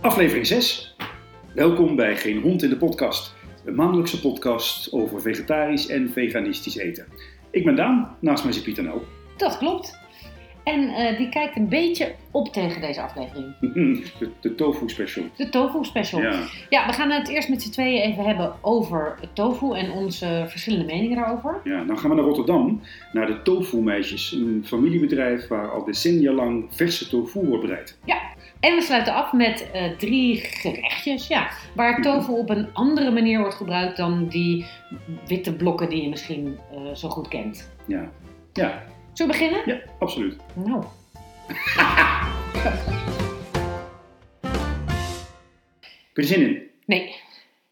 Aflevering 6. Welkom bij Geen Hond in de Podcast. Een maandelijkse podcast over vegetarisch en veganistisch eten. Ik ben Daan, naast mij zit Pieter Nel. Dat klopt. En eh, die kijkt een beetje op tegen deze aflevering. De, de tofu special. De tofu special. Ja, Ja, we gaan het eerst met z'n tweeën even hebben over tofu en onze verschillende meningen daarover. ja, dan gaan we naar Rotterdam, naar de Tofu Meisjes. Een familiebedrijf waar al decennia lang verse tofu wordt bereid. En we sluiten af met eh, drie gerechtjes, ja, waar tofu op een andere manier wordt gebruikt dan die witte blokken die je misschien eh, zo goed kent. Ja, ja, Zullen we beginnen? ja absoluut. Nou, Heb je er zin in? nee.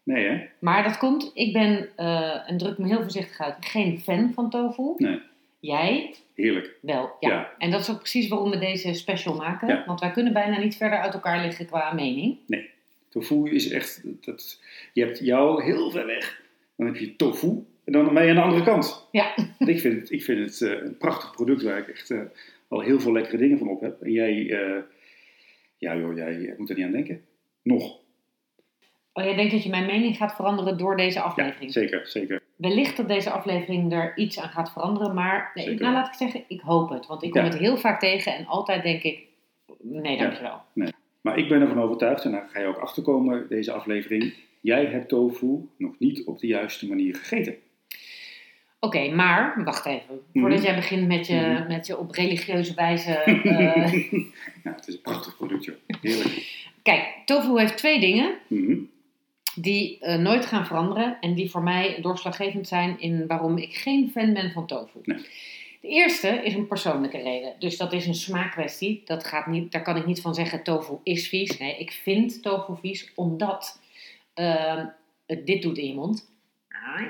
Nee hè? Maar dat komt, ik ben, eh, en druk me heel voorzichtig uit, geen fan van tofu. Nee. Jij Heerlijk. wel, ja. Ja. En dat is ook precies waarom we deze special maken. Ja. Want wij kunnen bijna niet verder uit elkaar liggen qua mening. Tofu is echt, dat, je hebt jou heel ver weg. Dan heb je tofu en dan je aan de andere kant. Ja. Ik vind het, ik vind het eh, een prachtig product waar ik echt eh, al heel veel lekkere dingen van op heb. En jij, eh, ja joh, jij moet er niet aan denken. Nog. Oh, jij denkt dat je mijn mening gaat veranderen door deze Ja, aflevering? zeker, zeker. Wellicht dat deze aflevering er iets aan gaat veranderen, maar nee, nou laat ik zeggen, ik hoop het. Want ik kom Ja. het heel vaak tegen en altijd denk ik, nee dankjewel. Maar ik ben ervan overtuigd, en daar ga je ook achterkomen, deze aflevering. Jij hebt tofu nog niet op de juiste manier gegeten. Oké, maar, wacht even. Mhm. Voordat jij begint met je, Mhm. met je op religieuze wijze... eh, ja, het is een prachtig product joh. Heerlijk. Kijk, tofu heeft twee dingen. Mhm. Die eh, nooit gaan veranderen en die voor mij doorslaggevend zijn in waarom ik geen fan ben van tofu. Nee. De eerste is een persoonlijke reden. Dus dat is een smaakkwestie. Dat gaat niet, daar kan ik niet van zeggen tofu is vies. Nee, ik vind tofu vies omdat ehm, het dit doet in je mond. Ai.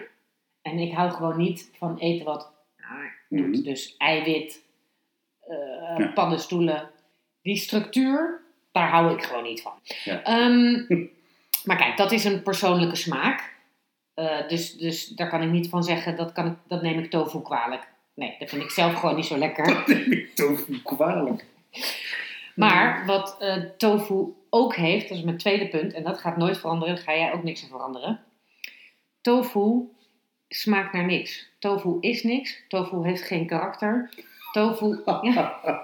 En ik hou gewoon niet van eten wat doet. Mhm. Dus eiwit, eh, Ja. paddenstoelen. Die structuur, daar hou ik gewoon niet van. Ja. Ehm, maar kijk, dat is een persoonlijke smaak. Eh, dus, dus daar kan ik niet van zeggen, dat, kan ik, dat neem ik tofu kwalijk. Nee, dat vind ik zelf gewoon niet zo lekker. tofu kwalijk. Maar wat eh, tofu ook heeft, dat is mijn tweede punt, en dat gaat nooit veranderen, daar ga jij ook niks aan veranderen. Tofu smaakt naar niks. Tofu is niks. Tofu heeft geen karakter. Tofu, ja,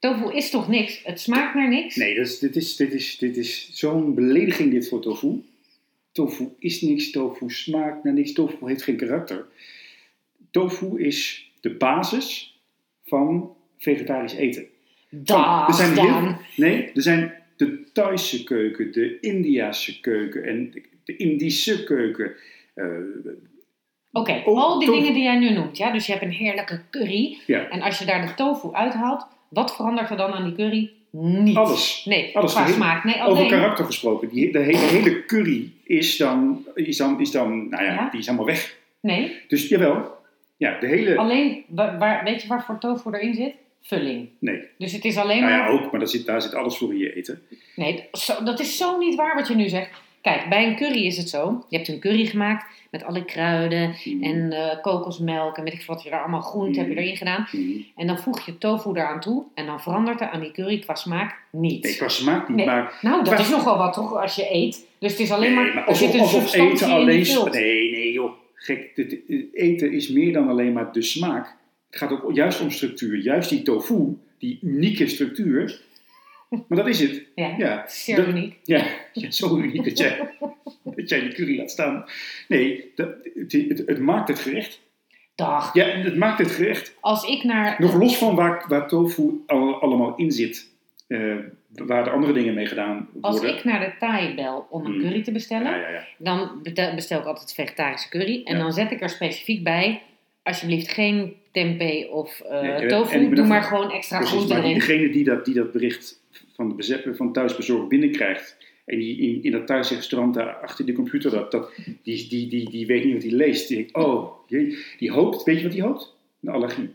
tofu is toch niks? Het smaakt naar niks? Nee, dat is, dit is, dit is, dit is zo'n belediging dit voor tofu. Tofu is niks, tofu smaakt naar niks, tofu heeft geen karakter. Tofu is de basis van vegetarisch eten. Dag, er zijn heel, nee, er zijn de Thaise keuken, de Indiase keuken en de, Indische keuken. Eh, Oké, Oh, al die tofu. dingen die jij nu noemt, ja, dus je hebt een heerlijke curry. ja, En als je daar de tofu uithaalt, wat verandert er dan aan die curry? Niets. Alles. Nee, Alles. qua smaak. Nee, over alleen. karakter gesproken. Die, de hele, hele curry is dan, is dan, is dan, nou ja, Ja? die is allemaal weg. Nee, Dus jawel, ja, de hele, alleen, wa- waar, weet je waarvoor tofu erin zit? Vulling. nee. Dus het is alleen Nou maar... ja, ook, maar daar zit, daar zit alles voor in je eten. Nee, zo, dat is zo niet waar wat je nu zegt. Kijk, bij een curry is het zo. Je hebt een curry gemaakt met alle kruiden Mm. en eh, kokosmelk en weet ik wat je daar allemaal groente heb je Mm. erin gedaan. Mhm. En dan voeg je tofu eraan toe en dan verandert er aan die curry qua smaak niets. Nee, qua smaak niet, Nee. maar, Nou, dat Qua- is nogal wat toch als je eet. Dus het is alleen nee, maar, maar er alsof, zit een alsof eten alleen... Nee, nee joh, gek. Het eten is meer dan alleen maar de smaak. Het gaat ook juist om structuur. Juist die tofu, die unieke structuur. Maar dat is het. Ja, Ja, zeer dat- uniek. ja, ja zo uniek dat jij, dat jij die curry laat staan. Nee, dat, het, het, het maakt het gerecht. Dag. Ja, het maakt het gerecht. Als ik naar... Nog los van waar, waar tofu al- allemaal in zit. eh, waar de andere dingen mee gedaan Als worden. ik naar de Thai bel om een Mm. curry te bestellen, Ja, ja, ja. dan bestel ik altijd vegetarische curry. En Ja. dan zet ik er specifiek bij, alsjeblieft geen tempeh of eh, Nee, en- tofu. Doe maar gewoon extra Precies, groente maar erin. degene die dat, die dat bericht van, van thuisbezorgd binnenkrijgt... en die in, in dat thuisrestaurant daar achter de computer... Dat, dat, die, die, die, die weet niet wat hij leest. Die denkt, oh, die hoopt... Weet je wat die hoopt? Een allergie.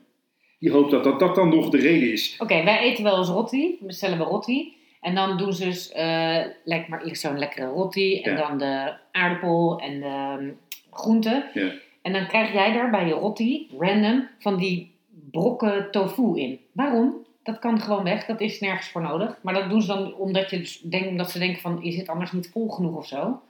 Die hoopt dat dat, dat dan nog de reden is. Oké, wij eten wel eens rotti. Bestellen we rotti. En dan doen ze dus, eh lijkt maar eerst zo'n lekkere rotti. En Ja. dan de aardappel en de ehm, groenten. Ja. En dan krijg jij daar bij je rotti, random, van die brokken tofu in. Waarom? Dat kan gewoon weg. Dat is nergens voor nodig. Maar dat doen ze dan omdat, je dus denkt, omdat ze denken van, is het anders niet vol genoeg of zo?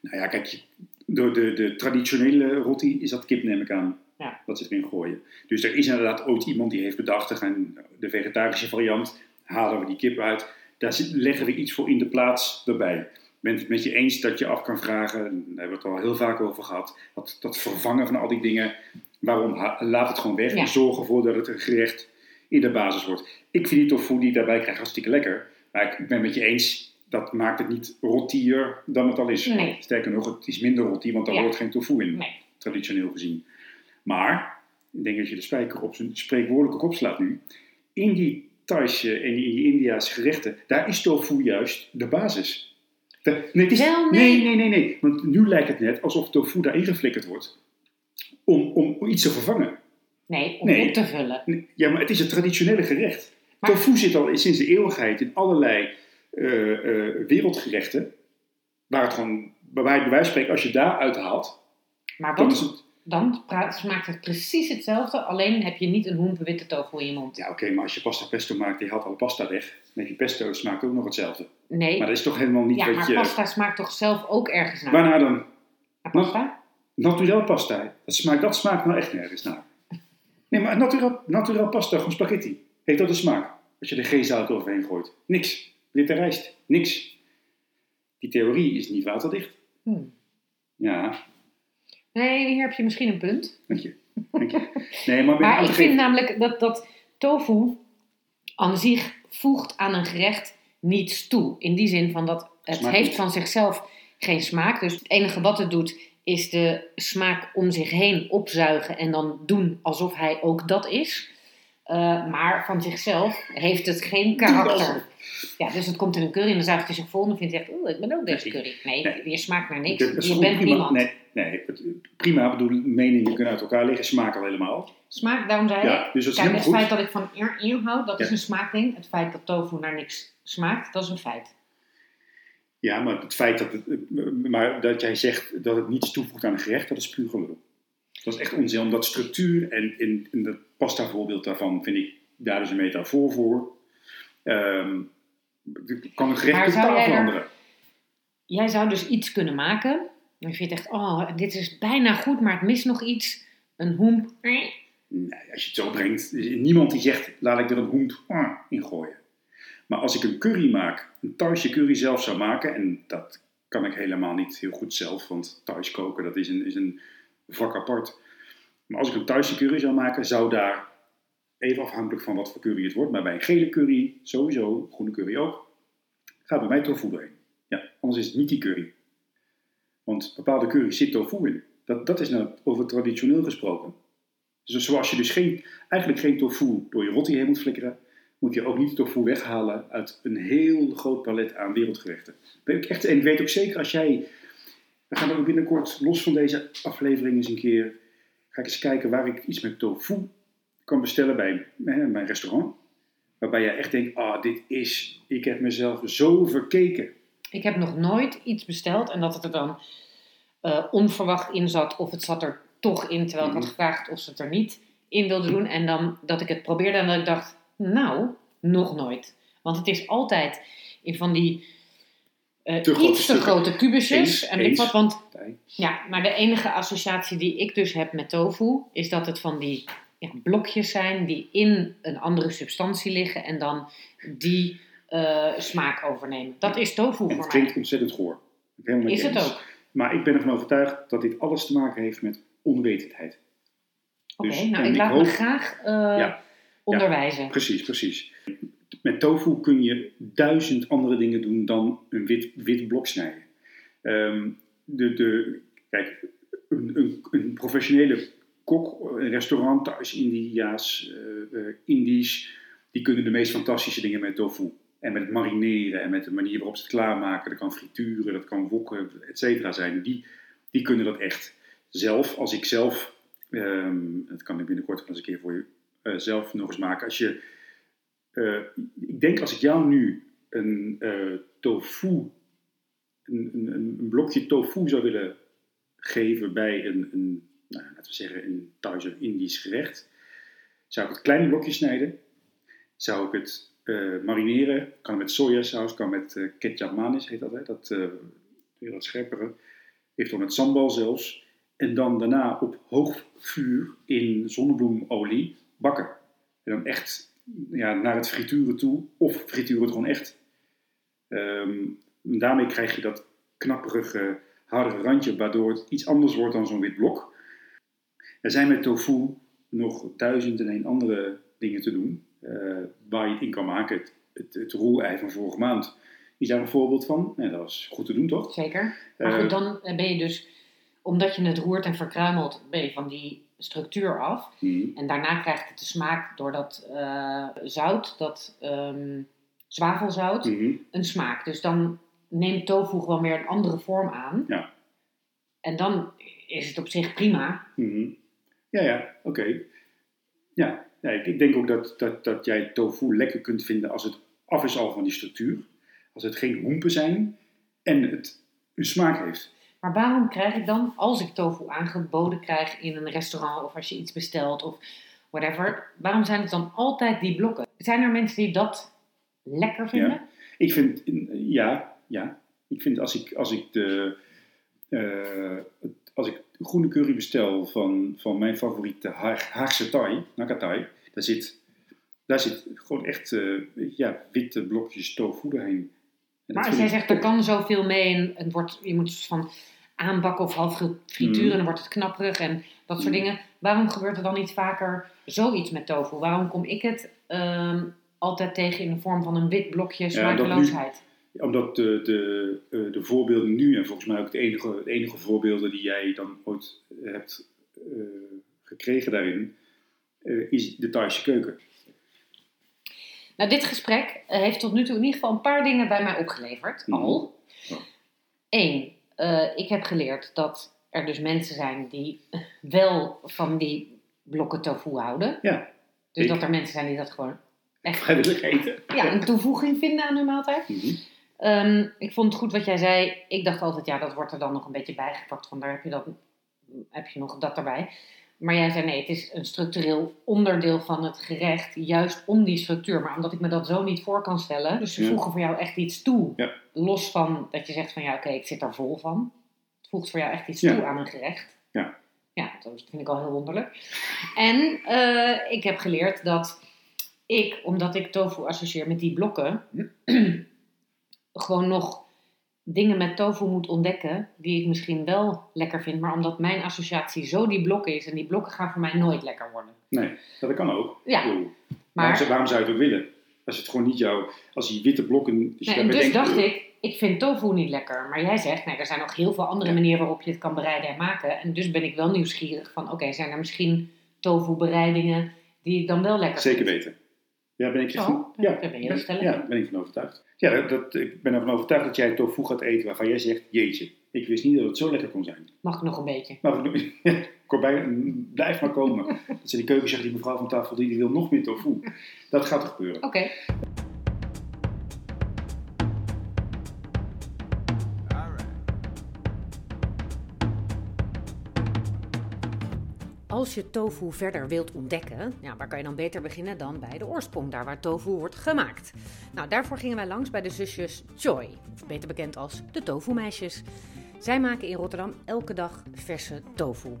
Nou ja, kijk, door de, de traditionele roti is dat kip, neem ik aan. Ja. Dat ze erin gooien. Dus er is inderdaad ooit iemand die heeft bedacht, we gaan de vegetarische variant, halen we die kip uit. Daar leggen we iets voor in de plaats erbij. Ik ben het met je eens dat je af kan vragen, daar hebben we het al heel vaak over gehad, dat, dat vervangen van al die dingen, waarom laat het gewoon weg Ja. en zorg ervoor dat het een gerecht in de basis wordt. Ik vind die tofu die ik daarbij krijg hartstikke lekker, maar ik, ben het met je eens, dat maakt het niet rottier dan het al is. Nee. Sterker nog, het is minder roti, want daar Ja. hoort geen tofu in Nee. traditioneel gezien. Maar, ik denk dat je de spijker op zijn spreekwoordelijke kop slaat nu. In die Thaise en in die Indiaanse gerechten, daar is tofu juist de basis. De- nee, is- Wel, nee. nee. nee, nee. Want nu lijkt het net alsof tofu daarin geflikkerd wordt om, om iets te vervangen. Nee, om Nee. op te vullen. Nee, Ja, maar het is een traditionele gerecht. Maar- Tofu zit al sinds de eeuwigheid in allerlei eh, eh, wereldgerechten. Waar het gewoon, bij wijze van spreken, als je daar uithaalt, Maar dan wat, het dan pra- smaakt het precies hetzelfde, alleen heb je niet een hoempe witte tofu in je mond. Ja, oké, maar als je pasta pesto maakt, die haalt alle pasta weg. Dan heb je pesto, smaakt ook nog hetzelfde. Nee, Maar dat is toch helemaal niet ja, wat maar je... pasta smaakt toch zelf ook ergens naar? Waarna dan? Naar pasta? Naturel pasta. Dat smaakt, dat smaakt nou echt nergens naar. Nee, maar naturel pasta, gewoon spaghetti. Heeft dat een smaak? Als je er geen zout overheen gooit. Niks. Witte rijst. Niks. Die theorie is niet waterdicht. Hm. Ja, Nee, hier heb je misschien een punt. dank je. Dank je. Nee, maar, ik vind namelijk dat, dat tofu aan zich voegt aan een gerecht niets toe. In die zin van dat het Smaak heeft niet. van zichzelf geen smaak. Dus het enige wat het doet is de smaak om zich heen opzuigen en dan doen alsof hij ook dat is. Eh, maar van zichzelf heeft het geen karakter. Ja, dus het komt in een curry en dan zuigt hij zich vol en vindt hij echt, oeh, ik ben ook deze curry. Nee, Nee. je smaakt naar niks. Dat Je bent prima. niemand. Nee, nee, prima. Ik bedoel, meningen kunnen uit elkaar liggen. Smaak al helemaal. Smaak, daarom zei Ja, ik. dus dat is Kijk, het goed. feit dat ik van eer, eer hou, dat is een smaakding. Het feit dat tofu naar niks smaakt, dat is een feit. Ja, maar het feit dat, het, maar dat jij zegt dat het niets toevoegt aan een gerecht, dat is puur gelul. Dat is echt onzin, omdat structuur en in, in dat pasta voorbeeld daarvan vind ik daar dus een metafoor voor. Ehm, kan een gerecht totaal er- veranderen. Jij zou dus iets kunnen maken. En je vindt echt, oh, dit is bijna goed, maar het mist nog iets. Een hoemp. Nee, als je het zo brengt, is niemand die zegt, laat ik er een hoend ah, in gooien. Maar als ik een curry maak, een Thaise curry zelf zou maken, en dat kan ik helemaal niet heel goed zelf, want Thais koken, dat is een, is een vak apart. Maar als ik een Thaise curry zou maken, zou daar, even afhankelijk van wat voor curry het wordt, maar bij een gele curry, sowieso, groene curry ook, gaat bij mij tofu doorheen. Ja, anders is het niet die curry. Want bepaalde curry's zit tofu in. Dat, dat is nou over traditioneel gesproken. Dus zoals je dus geen, eigenlijk geen tofu door je rotti heen moet flikkeren, moet je ook niet tofu weghalen uit een heel groot palet aan wereldgerechten. Weet ik echt, en ik weet ook zeker als jij, we gaan ook binnenkort los van deze aflevering eens een keer, ga ik eens kijken waar ik iets met tofu kan bestellen bij hè, mijn restaurant. Waarbij je echt denkt, ah dit is, ik heb mezelf zo verkeken. Ik heb nog nooit iets besteld en dat het er dan eh, onverwacht in zat. Of het zat er toch in, terwijl ik had Mhm. gevraagd of ze het er niet in wilde doen. En dan dat ik het probeerde en dat ik dacht, nou, nog nooit. Want het is altijd in van die eh, Te grote iets te grote kubusjes. Eens, en ik wat, want. Ja, maar de enige associatie die ik dus heb met tofu is dat het van die ja, blokjes zijn die in een andere substantie liggen en dan die eh, smaak overnemen. Dat is tofu En het voor klinkt mij. ontzettend goor. Is het eens. ook? Maar ik ben ervan overtuigd dat dit alles te maken heeft met onwetendheid. Oké, Dus- nou ik ik laat me graag eh, Ja. Onderwijzen. Precies, precies. Met tofu kun je duizend andere dingen doen dan een wit, wit blok snijden. Ehm, de, de, kijk, een, een, een professionele kok, een restaurant, Thuis-India's, eh, eh, Indisch, die kunnen de meest fantastische dingen met tofu. En met het marineren en met de manier waarop ze het klaarmaken. Dat kan frituren, dat kan wokken, et cetera zijn. Die, die kunnen dat echt. Zelf, als ik zelf, ehm, dat kan ik binnenkort wel eens een keer voor je eh, zelf nog eens maken. Als je, eh, ik denk als ik jou nu een eh, tofu, een, blokje tofu zou willen geven bij een, een nou, laten we zeggen, een thuis Indisch gerecht, zou ik het kleine blokje snijden, zou ik het marineren. Kan met sojasaus, kan met ketchup manis, heet dat, hè? Dat, weer wat scherpere. Eventueel met sambal zelfs. En dan daarna op hoog vuur in zonnebloemolie bakken. En dan echt ja, naar het frituren toe. Of frituren het gewoon echt. Ehm, daarmee krijg je dat knapperige, hardere randje, waardoor het iets anders wordt dan zo'n wit blok. Er zijn met tofu nog duizend en een andere dingen te doen, eh, waar je het in kan maken. Het, het, het roerei van vorige maand is daar een voorbeeld van. En dat was goed te doen, toch? Zeker. Maar Eh, goed, dan ben je dus, omdat je het roert en verkruimelt, ben je van die structuur af. Mhm. En daarna krijgt het de smaak door dat eh, zout, dat ehm, zwavelzout, Mhm. een smaak. Dus dan neemt tofu gewoon weer een andere vorm aan. Ja. En dan is het op zich prima. Mhm. Ja, ja, oké. Ja, ja ik, ik denk ook dat, dat, dat jij tofu lekker kunt vinden als het af is al van die structuur. Als het geen hoempen zijn en het een smaak heeft. Maar waarom krijg ik dan, als ik tofu aangeboden krijg in een restaurant of als je iets bestelt of whatever, waarom zijn het dan altijd die blokken? Zijn er mensen die dat lekker vinden? Ik vind, ja, ja. Ik vind als ik, als ik de, eh, als ik groene curry bestel van, van mijn favoriete Haag- Haagse Thai, Nakatai, daar zit, daar zit gewoon echt eh, ja, witte blokjes tofu doorheen. Maar als jij zegt, er kan zoveel mee en het wordt, je moet het van aanbakken of half frituren Mm. en dan wordt het knapperig en dat soort Mm. dingen. Waarom gebeurt er dan niet vaker zoiets met tofu? Waarom kom ik het ehm, altijd tegen in de vorm van een wit blokje Ja, smakeloosheid? Omdat de, de, eh, de voorbeelden nu, en volgens mij ook de enige, de enige voorbeelden die jij dan ooit hebt eh, gekregen daarin, eh, is de Thaise keuken. Nou, dit gesprek eh, heeft tot nu toe in ieder geval een paar dingen bij mij opgeleverd. Mhm. Al. Ja. Eén, eh, ik heb geleerd dat er dus mensen zijn die wel van die blokken tofu houden. Ja, Dus ik. dat er mensen zijn die dat gewoon echt vrijwillig eten. ja, een toevoeging vinden aan hun maaltijd. Mhm. Ehm, ik vond het goed wat jij zei. Ik dacht altijd, ja, dat wordt er dan nog een beetje bijgepakt. Van daar heb je, dat, heb je nog dat erbij. Maar jij zei nee, het is een structureel onderdeel van het gerecht. Juist om die structuur. Maar omdat ik me dat zo niet voor kan stellen. Dus ze Ja. voegen voor jou echt iets toe. Ja. Los van dat je zegt van ja, oké, ik zit er vol van. Het voegt voor jou echt iets Ja. toe aan een gerecht. Ja. Ja, dat vind ik al heel wonderlijk. En eh, ik heb geleerd dat ik, omdat ik tofu associeer met die blokken, gewoon nog dingen met tofu moet ontdekken die ik misschien wel lekker vind, maar omdat mijn associatie zo die blokken is en die blokken gaan voor mij nooit lekker worden. Nee, dat kan ook. Ja, maar waarom, zou- waarom zou je het ook willen? Als het gewoon niet jouw, als die witte blokken... Je nee, en dus denkt, dacht ik, ik vind tofu niet lekker. Maar jij zegt, nee, er zijn nog heel veel andere Ja. manieren waarop je het kan bereiden en maken. En dus ben ik wel nieuwsgierig van, oké, zijn er misschien tofu bereidingen die ik dan wel lekker Zeker vind? weten. Ja, ben ik echt Zo, van, daar ja, ben je heel stellig Ja, in. ben ik van overtuigd. Ja, dat, dat- ik ben ervan overtuigd dat jij tofu gaat eten waarvan jij zegt, jeetje, ik wist niet dat het zo lekker kon zijn. Mag ik nog een beetje? Nou, kom bij, blijf maar komen. Dat ze die keuken zeggen, die mevrouw van tafel, die, die wil nog meer tofu. Dat gaat er gebeuren. Oké. Als je tofu verder wilt ontdekken, ja, waar kan je dan beter beginnen dan bij de oorsprong, daar waar tofu wordt gemaakt? Nou, daarvoor gingen wij langs bij de zusjes of beter bekend als de tofu-meisjes. Zij maken in Rotterdam elke dag verse tofu.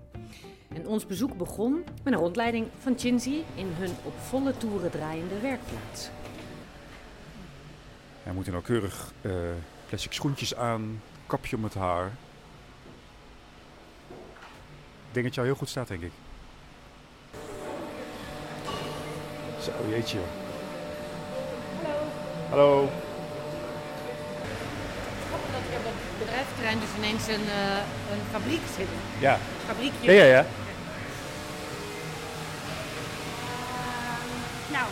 En ons bezoek begon met een rondleiding van Chinzi in hun op volle toeren draaiende werkplaats. Hij moet nauwkeurig eh plastic schoentjes aan, kapje om het haar. Ik denk dat jou heel goed staat, denk ik. Zo, jeetje. joh. Hallo. Hallo. dat op bedrijventerrein dus ineens een, eh, een fabriek zit. Ja. Fabriekje. Ja, ja, ja. Nou,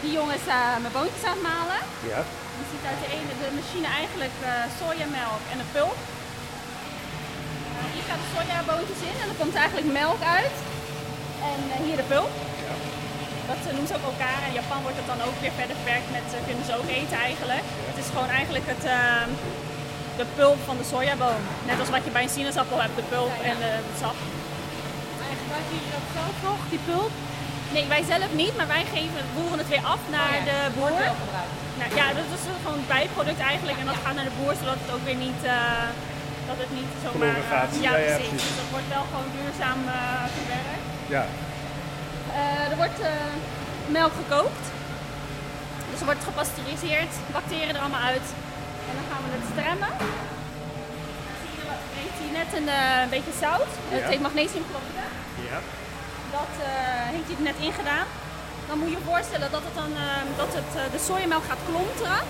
die jongens uh, mijn boontjes aan het malen. Ja. Je ziet uit de ene de machine eigenlijk eh, sojamelk en een pulp. Eh, hier gaat de sojaboontjes in en er komt eigenlijk melk uit. En eh, hier de pulp. Dat eh, noemen ze ook elkaar. In Japan wordt het dan ook weer verder verwerkt met, eh, kunnen ze ook eten eigenlijk. Het is gewoon eigenlijk het, ehm, de pulp van de sojaboon. Net als wat je bij een sinaasappel hebt, de pulp en eh, het sap. En gebruiken jullie dat zelf nog, die pulp? Nee, wij zelf niet, maar wij geven, voeren het weer af naar Oh ja, de wordt boer. wel gebruikt. Nou, ja, dat is gewoon een bijproduct eigenlijk. En dat gaat naar de boer, zodat het ook weer niet, eh, dat het niet zomaar... Gaat. Ja, ja, ja, precies. precies. Dus dat wordt wel gewoon duurzaam eh, verwerkt. Ja. Eh, er wordt eh, melk gekookt. Dus er wordt gepasteuriseerd, bacteriën er allemaal uit. En dan gaan we het stremmen. Je, heeft hier net een eh, beetje zout. Het Ja. heet magnesiumchloride. Ja. Dat heeft hij er net ingedaan. Dan moet je je voorstellen dat, het dan, dat het, de sojamelk gaat klonteren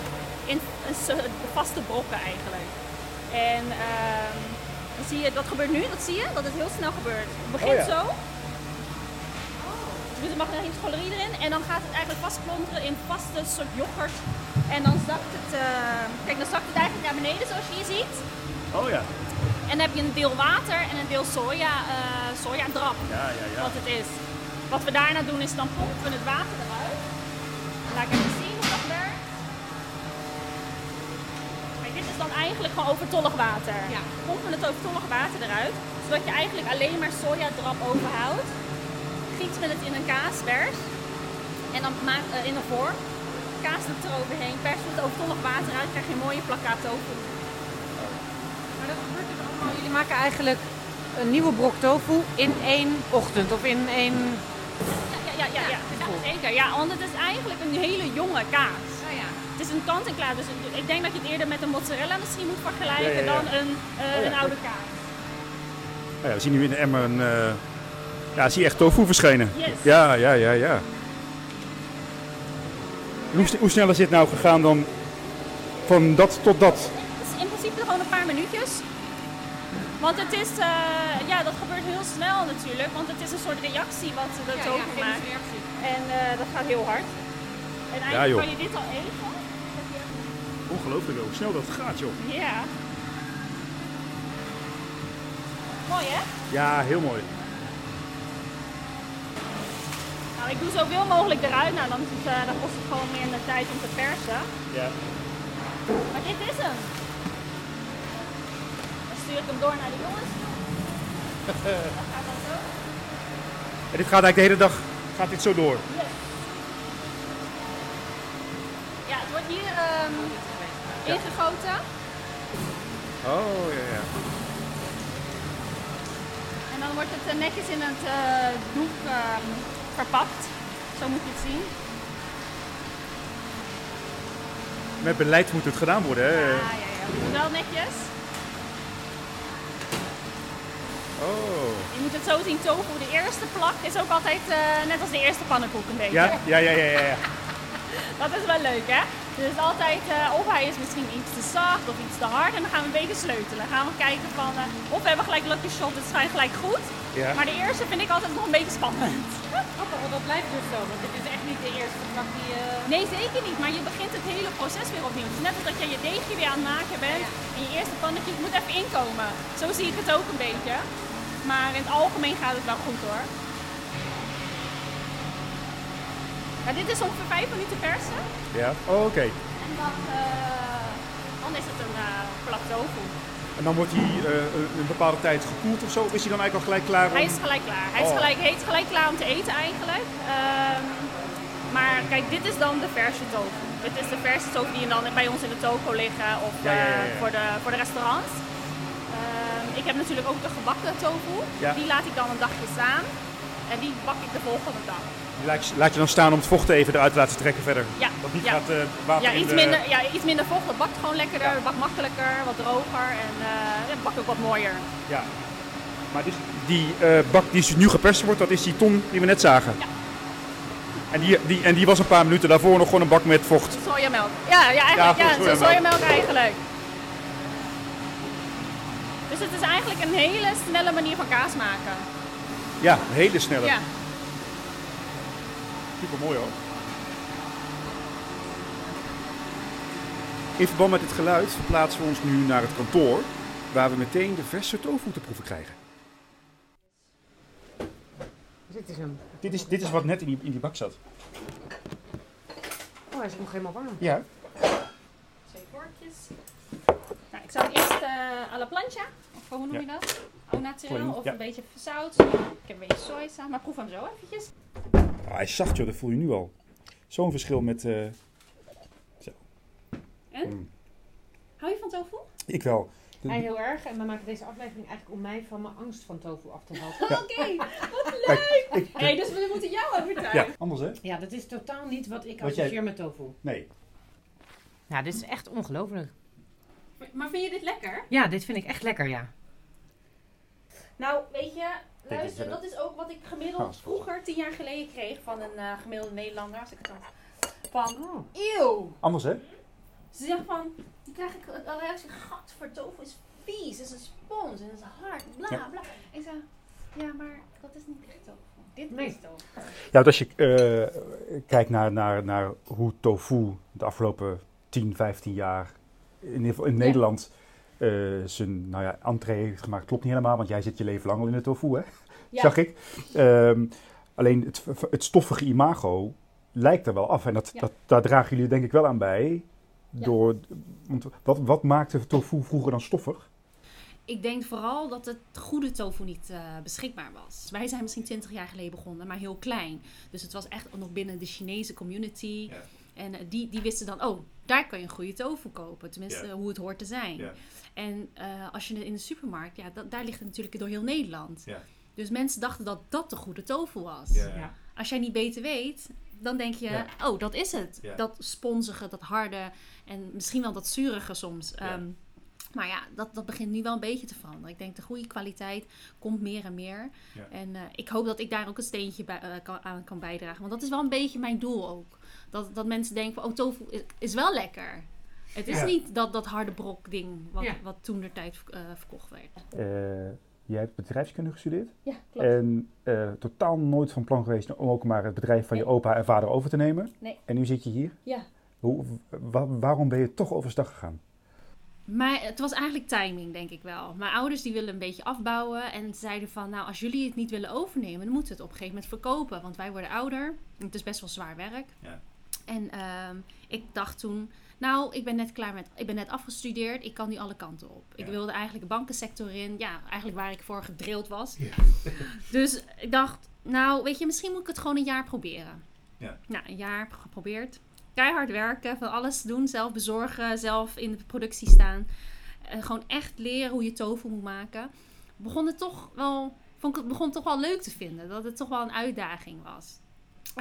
in vaste brokken eigenlijk. En ehm, dan zie je, dat gebeurt nu, dat zie je, dat het heel snel gebeurt. Het begint Oh ja. zo. Doet de magnesiumchlorie erin en dan gaat het eigenlijk vastklonteren in vaste soort yoghurt. En dan zakt het, eh, kijk dan zakt het eigenlijk naar beneden zoals je hier ziet. Oh ja. En dan heb je een deel water en een deel soja, eh sojadrap Ja, ja, ja. wat het is. Wat we daarna doen is dan pompen we het water eruit. Laat ik even zien hoe dat werkt. Kijk, dit is dan eigenlijk gewoon overtollig water. Ja. Pompen we het overtollig water eruit, zodat je eigenlijk alleen maar sojadrap overhoudt. Gieten we het in een kaasvers en dan maak, eh, in een vorm. Kaas het eroverheen, persen we het overtollig water uit, krijg je een mooie plakkaat tofu. Maar dat gebeurt dus allemaal. Jullie maken eigenlijk een nieuwe brok tofu in één ochtend of in één... Ja, ja, ja, ja, ja, zeker. Ja, want het is eigenlijk een hele jonge kaas. Nou ja. Het is een kant-en-klaar, dus ik denk dat je het eerder met een mozzarella misschien moet vergelijken Ja, ja, ja. dan een, eh, Oh ja, een oude kaas. Nou ja, we zien nu in de emmer een... eh, Ja, zie je echt tofu verschijnen. Yes. Ja, ja, ja, ja. Hoe, hoe snel is dit nou gegaan dan van dat tot dat? Het is in principe gewoon een paar minuutjes. Want het is, eh, ja, dat gebeurt heel snel natuurlijk, want het is een soort reactie wat de Ja, tofu ja, maakt. reactie. En eh, dat gaat heel hard. En eigenlijk joh. kan je dit al eten. Ongelooflijk hoe snel dat gaat, joh. Ja. Mooi hè? Ja, heel mooi. Nou, ik doe zoveel mogelijk eruit, nou, dan, het, eh, dan kost het gewoon meer tijd om te persen. Ja. Maar dit is hem. Dan stuur ik hem door naar de jongens. Dat gaat dan zo. En dit gaat eigenlijk de hele dag gaat dit zo door. Yes. Ja, het wordt hier ehm, ingegoten. Oh, ja, ja. En dan wordt het eh, netjes in het eh, doek ehm, verpakt. Zo moet je het zien. Met beleid moet het gedaan worden, hè? Ja, ja, ja. Wel netjes. Oh. Je moet het zo zien, tofu. De eerste plak is ook altijd eh, net als de eerste pannenkoek een beetje. Ja, ja, ja, ja, ja. Dat is wel leuk, hè? Dus altijd, eh, of hij is misschien iets te zacht of iets te hard. En dan gaan we een beetje sleutelen. Dan gaan we kijken van, eh, of we hebben gelijk lucky shot, het schijnt gelijk goed. Ja. Maar de eerste vind ik altijd nog een beetje spannend. Grappig, want dat blijft dus zo. Want dit is echt niet de eerste plak die... eh, Nee, zeker niet. Maar je begint het hele proces weer opnieuw. Het is net als dat je je deegje weer aan het maken bent. En je eerste pannetje moet even inkomen. Zo zie ik het ook een beetje. Maar in het algemeen gaat het wel goed hoor. Ja, dit is ongeveer 5 minuten persen. Ja, oh, oké. En dan, eh, dan is het een tofu. En dan wordt hij eh, een- bepaalde tijd gekoeld of zo? Of is hij dan eigenlijk al gelijk klaar? om- Hij is gelijk klaar. Hij is Oh. gelijk, heet gelijk klaar om te eten eigenlijk. Ehm, maar kijk, dit is dan de verse tofu. Dit is de verse tofu die dan bij ons in de toko liggen of Ja, ja, ja, eh, voor, de, voor de restaurants. Ehm, ik heb natuurlijk ook de gebakken tofu. Die laat ik dan een dagje staan. En die bak ik de volgende dag. Laat je, laat je dan staan om het vocht even eruit te laten trekken verder. Ja, Dat niet ja. gaat eh, water Ja iets, de- minder, ja, iets minder vocht. Dat bakt gewoon lekkerder. Het bakt makkelijker, wat droger. En eh het bakt ook wat mooier. Ja. Maar dus die eh, bak die dus nu geperst wordt, dat is die ton die we net zagen. Ja. En die, die, en die was een paar minuten daarvoor nog gewoon een bak met vocht. Sojamelk. Ja, ja eigenlijk. Ja, Ja, goed, sojamelk. sojamelk eigenlijk. Dus het is eigenlijk een hele snelle manier van kaas maken. Ja, een hele snelle. Ja. Super mooi hoor. In verband met het geluid verplaatsen we ons nu naar het kantoor, waar we meteen de verse tofu te proeven krijgen. Dit is hem. Dit is, dit is wat net in die, in die bak zat. Oh, hij is nog helemaal warm. Ja. Twee vorkjes. Nou, ik zou eerst eh à la plancha, of hoe noem je dat? Au naturel, of ja. een beetje zout. Ik heb een beetje soja staan, maar proef hem zo eventjes. Ah, hij is zacht joh, dat voel je nu al. Zo'n verschil met... eh, En? Mm. Hou je van tofu? ik wel. Hij heel erg. En we maken deze aflevering eigenlijk om mij van mijn angst van tofu af te helpen. Ja. Oké, wat Kijk, leuk! ik, Hé, dus we moeten jou overtuigen. ja, anders hè? Ja, dat is totaal niet wat ik Wat jij- associeer met tofu. Nee. Nou, dit is echt ongelooflijk. Maar vind je dit lekker? Ja, dit vind ik echt lekker, ja. Nou, weet je, luister, dat is ook wat ik gemiddeld vroeger, tien jaar geleden, kreeg van een eh, gemiddelde Nederlander, als ik het dan. Van, Oh. eeuw! Anders hè? Ze zeggen van, die krijg ik een reactie, gat voor tofu is vies, het is een spons en het is hard, bla Ja. bla. Ik zeg, ja, maar dat is niet echt tofu. Dit Nee. is tofu. Ja, want als je eh, kijkt naar, naar, naar hoe tofu de afgelopen 10, 15 jaar in, in Ja. Nederland eh, zijn nou ja, entree heeft gemaakt, klopt niet helemaal, want jij zit je leven lang al in de tofu, hè? Ja. Zag ik. Ehm, alleen het, het stoffige imago lijkt er wel af. En dat, Ja. dat, daar dragen jullie denk ik wel aan bij. Ja. Door, want wat, wat maakte tofu vroeger dan stoffig? Ik denk vooral dat het goede tofu niet eh, beschikbaar was. Wij zijn misschien 20 jaar geleden begonnen, maar heel klein. Dus het was echt nog binnen de Chinese community. Ja. En eh, die, die wisten dan, oh, daar kan je een goede tofu kopen. Tenminste, hoe het hoort te zijn. Ja. En eh, als je het in de supermarkt, ja, da- daar ligt het natuurlijk door heel Nederland. Ja. Dus mensen dachten dat dat de goede tofu was. Ja. Als jij niet beter weet, dan denk je, oh, dat is het. Dat sponsige, dat harde en misschien wel dat zurige soms. Ja. Maar ja, dat, dat begint nu wel een beetje te veranderen. Ik denk de goede kwaliteit komt meer en meer. Ja. En eh, ik hoop dat ik daar ook een steentje bij, eh, kan, aan kan bijdragen. Want dat is wel een beetje mijn doel ook. Dat, dat mensen denken van, oh, tofu is, is wel lekker. Het is Ja. niet dat, dat harde brok ding wat, Ja. wat toen de tijd eh, verkocht werd. Eh, jij hebt bedrijfskunde gestudeerd. Ja, En eh, totaal nooit van plan geweest om ook maar het bedrijf van je opa en vader over te nemen. Nee. En nu zit je hier. Ja. Hoe, wa- waarom ben je toch overstag gegaan? Maar het was eigenlijk timing, denk ik wel. Mijn ouders die willen een beetje afbouwen en zeiden van, nou, als jullie het niet willen overnemen, dan moeten we het op een gegeven moment verkopen, want wij worden ouder. Het is best wel zwaar werk. Ja. En ehm, ik dacht toen, nou, ik ben net klaar met, ik ben net afgestudeerd, ik kan nu alle kanten op. Ik wilde eigenlijk de bankensector in, ja, eigenlijk waar ik voor gedrild was. Ja. dus ik dacht, nou, weet je, misschien moet ik het gewoon een jaar proberen. Ja. Nou, een jaar geprobeerd. Keihard werken, van alles doen, zelf bezorgen, zelf in de productie staan. En gewoon echt leren hoe je tofu moet maken. Begon het toch wel, vond ik het begon toch wel leuk te vinden. Dat het toch wel een uitdaging was.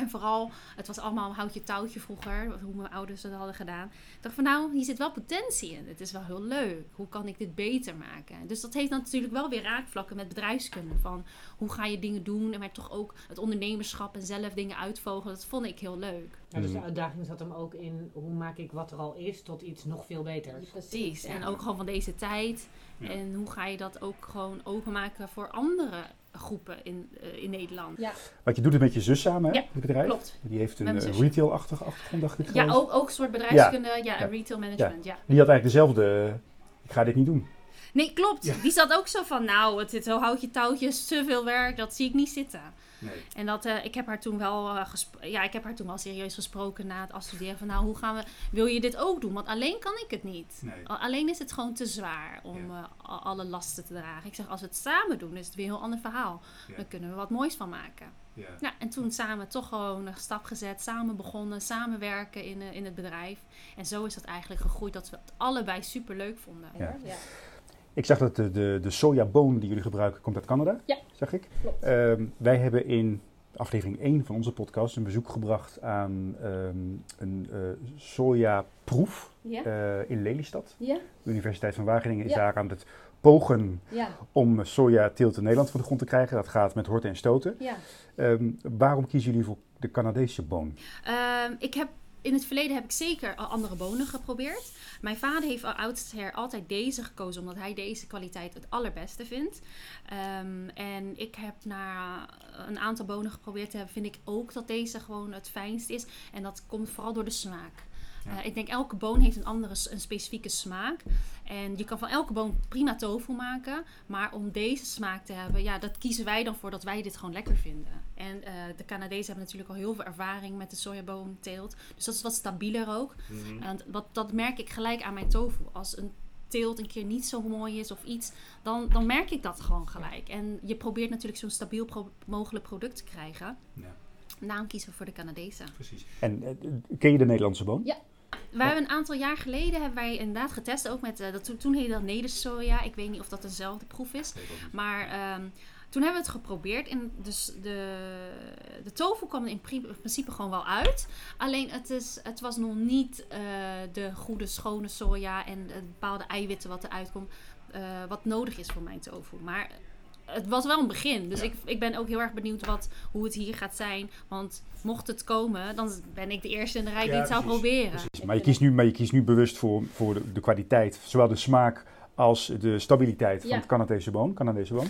En vooral, het was allemaal houtje touwtje vroeger, hoe mijn ouders dat hadden gedaan. Ik dacht van nou, hier zit wel potentie in. Het is wel heel leuk. Hoe kan ik dit beter maken? Dus dat heeft dan natuurlijk wel weer raakvlakken met bedrijfskunde. Van hoe ga je dingen doen? En maar toch ook het ondernemerschap en zelf dingen uitvogelen. Dat vond ik heel leuk. Ja, dus de Mm. uitdaging zat hem ook in hoe maak ik wat er al is tot iets nog veel beters. Precies. En ook gewoon van deze tijd. Ja. En hoe ga je dat ook gewoon openmaken voor andere groepen in, eh, in Nederland? Ja. Want je doet het met je zus samen, hè? Ja, het bedrijf. Klopt. Die heeft een eh, retail-achtige achtergrond, dacht ik. Ja, geloof ook, ook een soort bedrijfskunde. Ja, Ja. retail management. Ja. Die had eigenlijk dezelfde, eh, ik ga dit niet doen. Nee, klopt. Ja. Die zat ook zo van, nou, het is zo houtje touwtjes, te veel werk, dat zie ik niet zitten. Nee. En dat, eh, ik heb haar toen wel, eh, ja, ik heb haar toen wel serieus gesproken na het afstuderen van, nou, hoe gaan we, wil je dit ook doen? Want alleen kan ik het niet. Nee. Alleen is het gewoon te zwaar om Ja. eh, alle lasten te dragen. Ik zeg, als we het samen doen, is het weer een heel ander verhaal. Ja. Dan kunnen we wat moois van maken. Ja. Ja, en toen samen toch gewoon een stap gezet, samen begonnen, samenwerken in, eh, in het bedrijf. En zo is dat eigenlijk gegroeid dat we het allebei super leuk vonden. Ja. Ik zag dat de, de, de sojaboon die jullie gebruiken komt uit Canada. Ja. Zag ik. Ehm, wij hebben in aflevering 1 van onze podcast een bezoek gebracht aan ehm, een eh sojaproef Ja? eh, in Lelystad. Ja? De Universiteit van Wageningen is Ja. daar aan het pogen Ja. om sojateelt in Nederland van de grond te krijgen. Dat gaat met horten en stoten. Ja. Ehm, waarom kiezen jullie voor de Canadese boon? Ehm, ik heb, in het verleden heb ik zeker andere bonen geprobeerd. Mijn vader heeft al oudsher altijd deze gekozen, omdat hij deze kwaliteit het allerbeste vindt. Ehm, en ik heb na een aantal bonen geprobeerd te hebben, vind ik ook dat deze gewoon het fijnst is. En dat komt vooral door de smaak. Ja. Eh, ik denk elke boon heeft een andere, een specifieke smaak. En je kan van elke boon prima tofu maken. Maar om deze smaak te hebben, ja, dat kiezen wij dan voor dat wij dit gewoon lekker vinden. En eh, de Canadezen hebben natuurlijk al heel veel ervaring met de sojaboonteelt. Dus dat is wat stabieler ook. En wat, dat merk ik gelijk aan mijn tofu. Als een teelt een keer niet zo mooi is of iets, dan, dan merk ik dat gewoon gelijk. En je probeert natuurlijk zo'n stabiel pro- mogelijk product te krijgen. Ja. Daarom kiezen we voor de Canadese. Precies. En eh, ken je de Nederlandse boon? Ja. We hebben een aantal jaar geleden hebben wij inderdaad getest, ook met, eh, dat, toen- toen heette dat nedersoja. Ik weet niet of dat dezelfde proef is. Maar ehm, toen hebben we het geprobeerd. En dus de, de tofu kwam er in pri- principe gewoon wel uit. Alleen het, is, het was nog niet eh, de goede schone soja en de bepaalde eiwitten wat eruit komt. eh, wat nodig is voor mijn tofu. Maar het was wel een begin. Dus ik, ik ben ook heel erg benieuwd wat, hoe het hier gaat zijn. Want mocht het komen, dan ben ik de eerste in de rij die het zou precies. proberen. Precies. Maar je kiest nu, maar je kiest nu bewust voor, voor de, de kwaliteit, zowel de smaak als de stabiliteit van het Canadese boon. Canadese boon.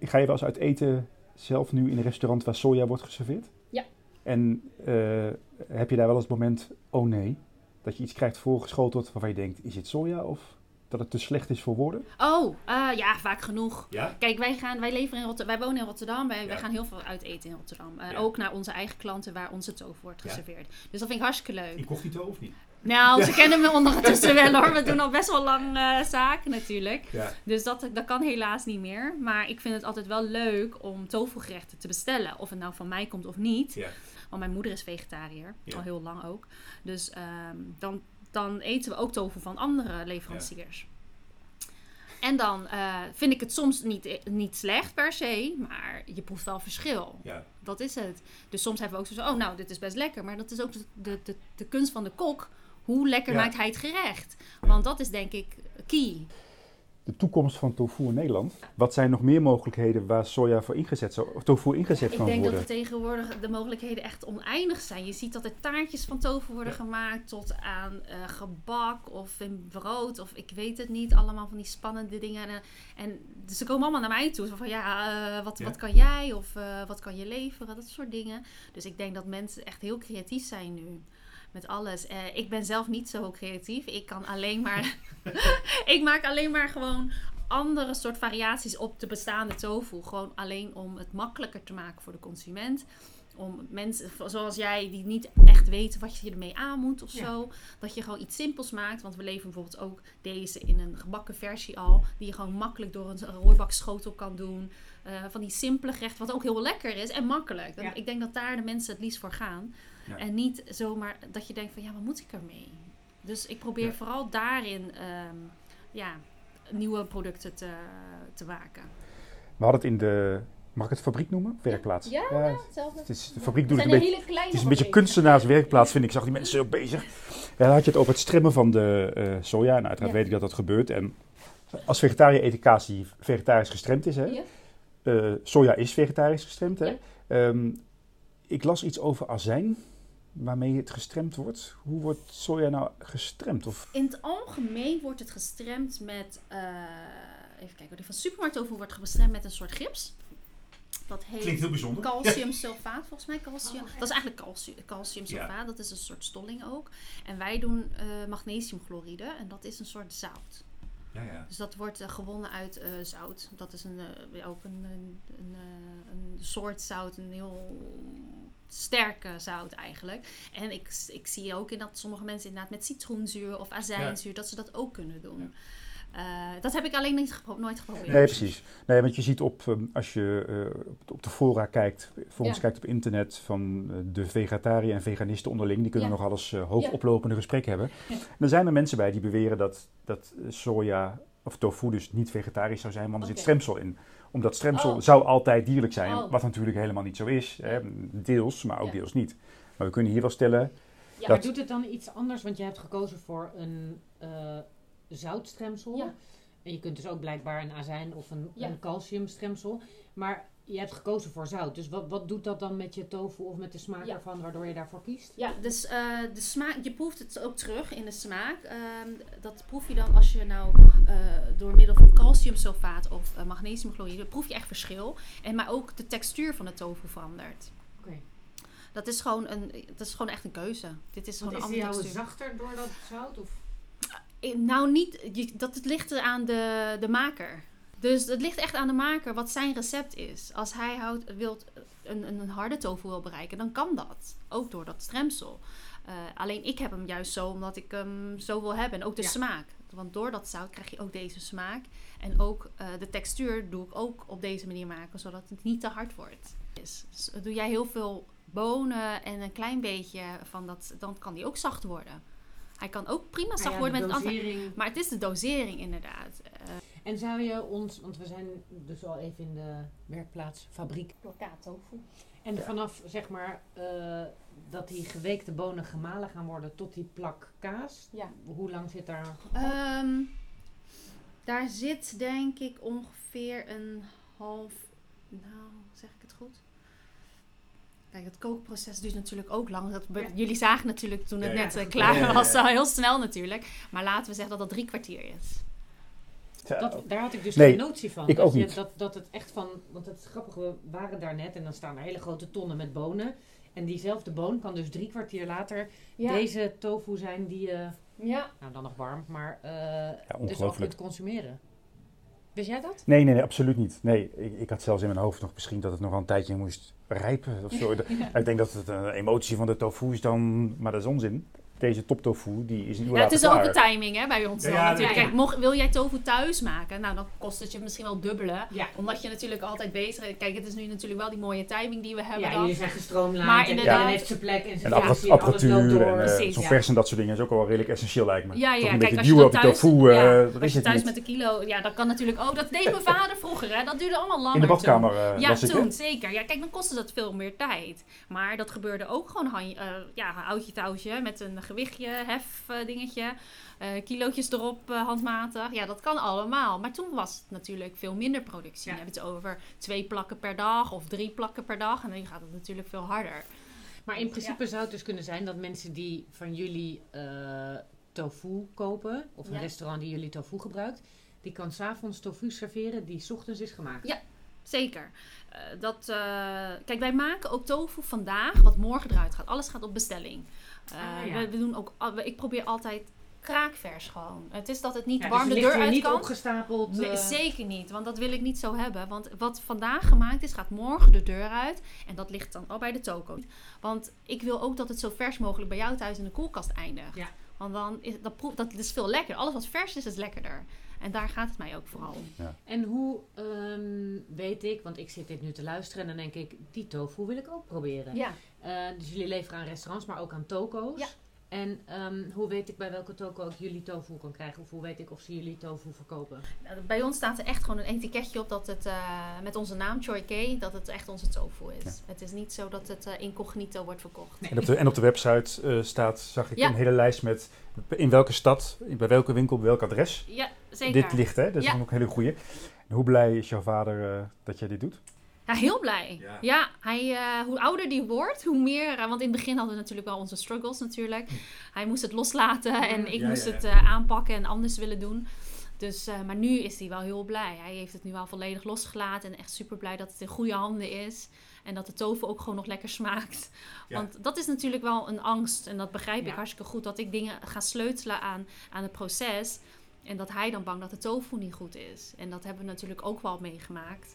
Ga je wel eens uit eten zelf nu in een restaurant waar soja wordt geserveerd? Ja. En eh, heb je daar wel eens het moment, oh nee, dat je iets krijgt voorgeschoteld waarvan je denkt, is het soja of dat het te slecht is voor woorden? Oh, eh, ja, vaak genoeg. Ja. Kijk, wij, gaan, wij, leven in Rotterdam, wij wonen in Rotterdam. Wij, gaan heel veel uit eten in Rotterdam. Eh, Ja. Ook naar onze eigen klanten waar onze tofu wordt Ja. geserveerd. Dus dat vind ik hartstikke leuk. Incognito of niet? Nou, ze kennen me ondertussen wel hoor. We doen al best wel lang eh, zaken natuurlijk. Ja. Dus dat, dat kan helaas niet meer. Maar ik vind het altijd wel leuk om tofugerechten te bestellen. Of het nou van mij komt of niet. Ja. Want mijn moeder is vegetariër. Ja. Al heel lang ook. Dus ehm, dan, dan eten we ook tofu van andere leveranciers. En dan eh, vind ik het soms niet, niet slecht per se. Maar je proeft wel verschil. Ja. Dat is het. Dus soms hebben we ook zo van, oh nou, dit is best lekker. Maar dat is ook de, de, de, de kunst van de kok. Hoe lekker Ja. maakt hij het gerecht? Want dat is denk ik key. De toekomst van tofu in Nederland. Wat zijn nog meer mogelijkheden waar soja voor ingezet zou, of tofu ingezet Ik kan denk dat worden? er tegenwoordig de mogelijkheden echt oneindig zijn. Je ziet dat er taartjes van tofu worden Ja. gemaakt tot aan eh, gebak of in brood of ik weet het niet. Allemaal van die spannende dingen. En, en dus ze komen allemaal naar mij toe. Zo van ja, eh, wat, Ja. wat kan jij of eh, wat kan je leveren? Dat soort dingen. Dus ik denk dat mensen echt heel creatief zijn nu. Met alles. Eh, ik ben zelf niet zo creatief. Ik kan alleen maar. ik maak alleen maar gewoon andere soort variaties op de bestaande tofu. Gewoon alleen om het makkelijker te maken voor de consument. Om mensen zoals jij die niet echt weten wat je ermee aan moet of Ja. zo. Dat je gewoon iets simpels maakt. Want we leveren bijvoorbeeld ook deze in een gebakken versie al. Die je gewoon makkelijk door een rooibakschotel kan doen. Eh, van die simpele gerechten, wat ook heel lekker is en makkelijk. Ja. Ik denk dat daar de mensen het liefst voor gaan. Ja. En niet zomaar dat je denkt van ja, wat moet ik ermee? Dus ik probeer Ja. vooral daarin ehm, ja, nieuwe producten te, te maken. We hadden het in de, mag ik het fabriek noemen? Werkplaats. hetzelfde. Het is, de fabriek doet het een beetje, hele kleine het is een beetje kunstenaarswerkplaats, vind ik. Ik zag die mensen zo bezig. Ja, dan had je het over het stremmen van de eh, soja. Nou, uiteraard Ja. weet ik dat dat gebeurt. En als vegetariër eet ik kaas die vegetarisch gestremd is. Hè? Ja. Eh, soja is vegetarisch gestremd. Hè? Ja. Ehm, ik las iets over azijn, waarmee het gestremd wordt. Hoe wordt soja nou gestremd? Of, In het algemeen wordt het gestremd met, eh, even kijken, die van supermarkt over wordt gestremd met een soort gips. Dat heet bijzonder. calciumsulfaat volgens mij. Calcium. Dat is eigenlijk calcium, calciumsulfaat. Dat is een soort stolling ook. En wij doen eh, magnesiumchloride en dat is een soort zout. Ja, ja. Dus dat wordt eh, gewonnen uit eh, zout. Dat is een, eh, ook een, een, een, eh, een soort zout, een heel sterke zout eigenlijk. En ik, ik zie ook in dat sommige mensen inderdaad met citroenzuur of azijnzuur, dat ze dat ook kunnen doen. Eh, dat heb ik alleen niet gepro- nooit geprobeerd. Nee, precies. Nee, want je ziet op, ehm, als je eh, op- de fora kijkt, voor ons Ja. kijkt op internet, van eh, de vegetariër en veganisten onderling, die kunnen Ja. nog alles hoog Ja. oplopende gesprekken hebben. En er zijn er mensen bij die beweren dat, dat soja of tofu dus niet vegetarisch zou zijn, want er zit stremsel in. Omdat stremsel Oh. zou altijd dierlijk zijn, Oh. wat natuurlijk helemaal niet zo is. Hè? Deels, maar ook Ja. deels niet. Maar we kunnen hier wel stellen, Ja, Dat- maar doet het dan iets anders? Want je hebt gekozen voor een eh zoutstremsel. Ja. En je kunt dus ook blijkbaar een azijn of een, Ja. een calciumstremsel. Maar je hebt gekozen voor zout. Dus wat, wat doet dat dan met je tofu of met de smaak Ja. ervan, waardoor je daarvoor kiest? Ja, dus de smaak, je proeft het ook terug in de smaak. Ehm, dat proef je dan als je nou eh, door middel van calciumsulfaat of eh, magnesiumchloride, proef je echt verschil. En maar ook de textuur van de tofu verandert. Oké. Dat is gewoon een, dat is gewoon echt een keuze. Dit is gewoon Want is die andere zachter door dat zout? Of? Nou, niet, je, dat het ligt er aan de, de maker. Dus het ligt echt aan de maker wat zijn recept is. Als hij houdt, wilt een, een, een harde tofu wil bereiken, dan kan dat. Ook door dat stremsel. Eh, alleen ik heb hem juist zo omdat ik hem zo wil hebben. En ook de Ja. smaak. Want door dat zout krijg je ook deze smaak. En ook eh, de textuur doe ik ook op deze manier maken, zodat het niet te hard wordt. is. Dus doe jij heel veel bonen en een klein beetje van dat, dan kan die ook zacht worden. Hij kan ook prima zacht Nou ja, worden de met een ander. dosering. Maar het is de dosering inderdaad. Eh, En zou je ons, want we zijn dus al even in de werkplaats, fabriek. tofu. En vanaf zeg maar eh, dat die geweekte bonen gemalen gaan worden tot die plak kaas. Ja. Hoe lang zit daar? Ehm, daar zit denk ik ongeveer een half. Nou, zeg ik het goed? Kijk, het kookproces duurt natuurlijk ook lang. Dat, Ja. Jullie zagen natuurlijk toen het Ja, net eh, klaar Ja, ja, ja. was, al heel snel natuurlijk. Maar laten we zeggen dat dat drie kwartier is. Dat, daar had ik dus Nee, geen notie van. ik dat ook je- niet. Dat, dat het echt van, want het is grappig, we waren daar net en dan staan er hele grote tonnen met bonen. En diezelfde boon kan dus drie kwartier later deze tofu zijn die je, ja. nou dan nog warm, maar eh dus ook kunt consumeren. Wist jij dat? Nee, nee, nee, absoluut niet. Nee, ik, ik had zelfs in mijn hoofd nog misschien dat het nog wel een tijdje moest rijpen of zo. Ik denk dat het een emotie van de tofu is dan, maar dat is onzin. Deze top tofu, die is niet Ja, het is ook klaar. een timing hè, bij ons dan Ja, natuurlijk. ja, ja. Kijk, mocht, wil jij tofu thuis maken? Nou, dan kost het je misschien wel dubbele. Ja. Omdat je natuurlijk altijd bezig bent. Kijk, het is nu natuurlijk wel die mooie timing die we hebben Ja, dan. jullie zijn gestroomlijnd Maar en inderdaad- iedereen heeft zijn plek en En zijn en apparatuur door. en eh, ja. vers en dat soort dingen is ook wel redelijk essentieel lijkt me. Ja, Toch ja, een kijk, beetje als je duwen dan op de thuis, tofu, ja, eh, dat als je het thuis niet. met de kilo, ja, dat kan natuurlijk ook. Dat deed mijn vader vroeger, hè. Dat duurde allemaal langer In de toen. badkamer eh Ja, was ik, hè? toen, zeker. Ja, kijk, dan kostte dat veel meer tijd. Maar dat gebeurde ook gewoon eh, ja, houtje touwtje met een gewichtje, hef eh, dingetje, eh, kilootjes erop eh, handmatig. Ja, dat kan allemaal. Maar toen was het natuurlijk veel minder productie. Ja. Heb je het over twee plakken per dag of drie plakken per dag. En dan gaat het natuurlijk veel harder. Maar in principe zou het dus kunnen zijn dat mensen die van jullie tofu kopen, of een Ja. restaurant die jullie tofu gebruikt, die kan s'avonds tofu serveren die 's ochtends is gemaakt. Ja. Zeker. Dat, kijk, wij maken ook tofu vandaag, wat morgen eruit gaat. Alles gaat op bestelling. Eh, Ah, ja. we, we doen ook, ik probeer altijd kraakvers gewoon. Het is dat het niet Ja, warm dus de deur uit niet kan. opgestapeld. Nee, eh, zeker niet, want dat wil ik niet zo hebben. Want wat vandaag gemaakt is, gaat morgen de deur uit. En dat ligt dan al bij de toko. Want ik wil ook dat het zo vers mogelijk bij jou thuis in de koelkast eindigt. Ja. Want dan is dat, proef, dat is veel lekkerder. Alles wat vers is, is lekkerder. En daar gaat het mij ook vooral om. En hoe ehm, weet ik, want ik zit dit nu te luisteren en dan denk ik, die tofu wil ik ook proberen. Ja. Eh, dus jullie leveren aan restaurants, maar ook aan toko's. Ja. En ehm, hoe weet ik bij welke toko ik jullie tofu kan krijgen? Of hoe weet ik of ze jullie tofu verkopen? Nou, Bij ons staat er echt gewoon een etiketje op dat het eh, met onze naam Choi K, dat het echt onze tofu is. Het is niet zo dat het eh, incognito wordt verkocht. En op de, en op de website eh, staat, zag ik Ja. een hele lijst met in welke stad, bij welke winkel, op welk adres Ja, zeker. dit ligt. Hè? Dat is Ja. ook een hele goeie. En hoe blij is jouw vader eh, dat jij dit doet? Ja, heel blij. Ja. Ja, hij, eh, hoe ouder die wordt, hoe meer. eh, want in het begin hadden we natuurlijk wel onze struggles natuurlijk. Hij moest het loslaten en ik Ja, moest ja, het eh, aanpakken en anders willen doen. Dus, maar nu is hij wel heel blij. Hij heeft het nu al volledig losgelaten en echt super blij dat het in goede handen is. En dat de tofu ook gewoon nog lekker smaakt. Want dat is natuurlijk wel een angst. En dat begrijp ik hartstikke goed. Dat ik dingen ga sleutelen aan, aan het proces. En dat hij dan bang dat de tofu niet goed is. En dat hebben we natuurlijk ook wel meegemaakt.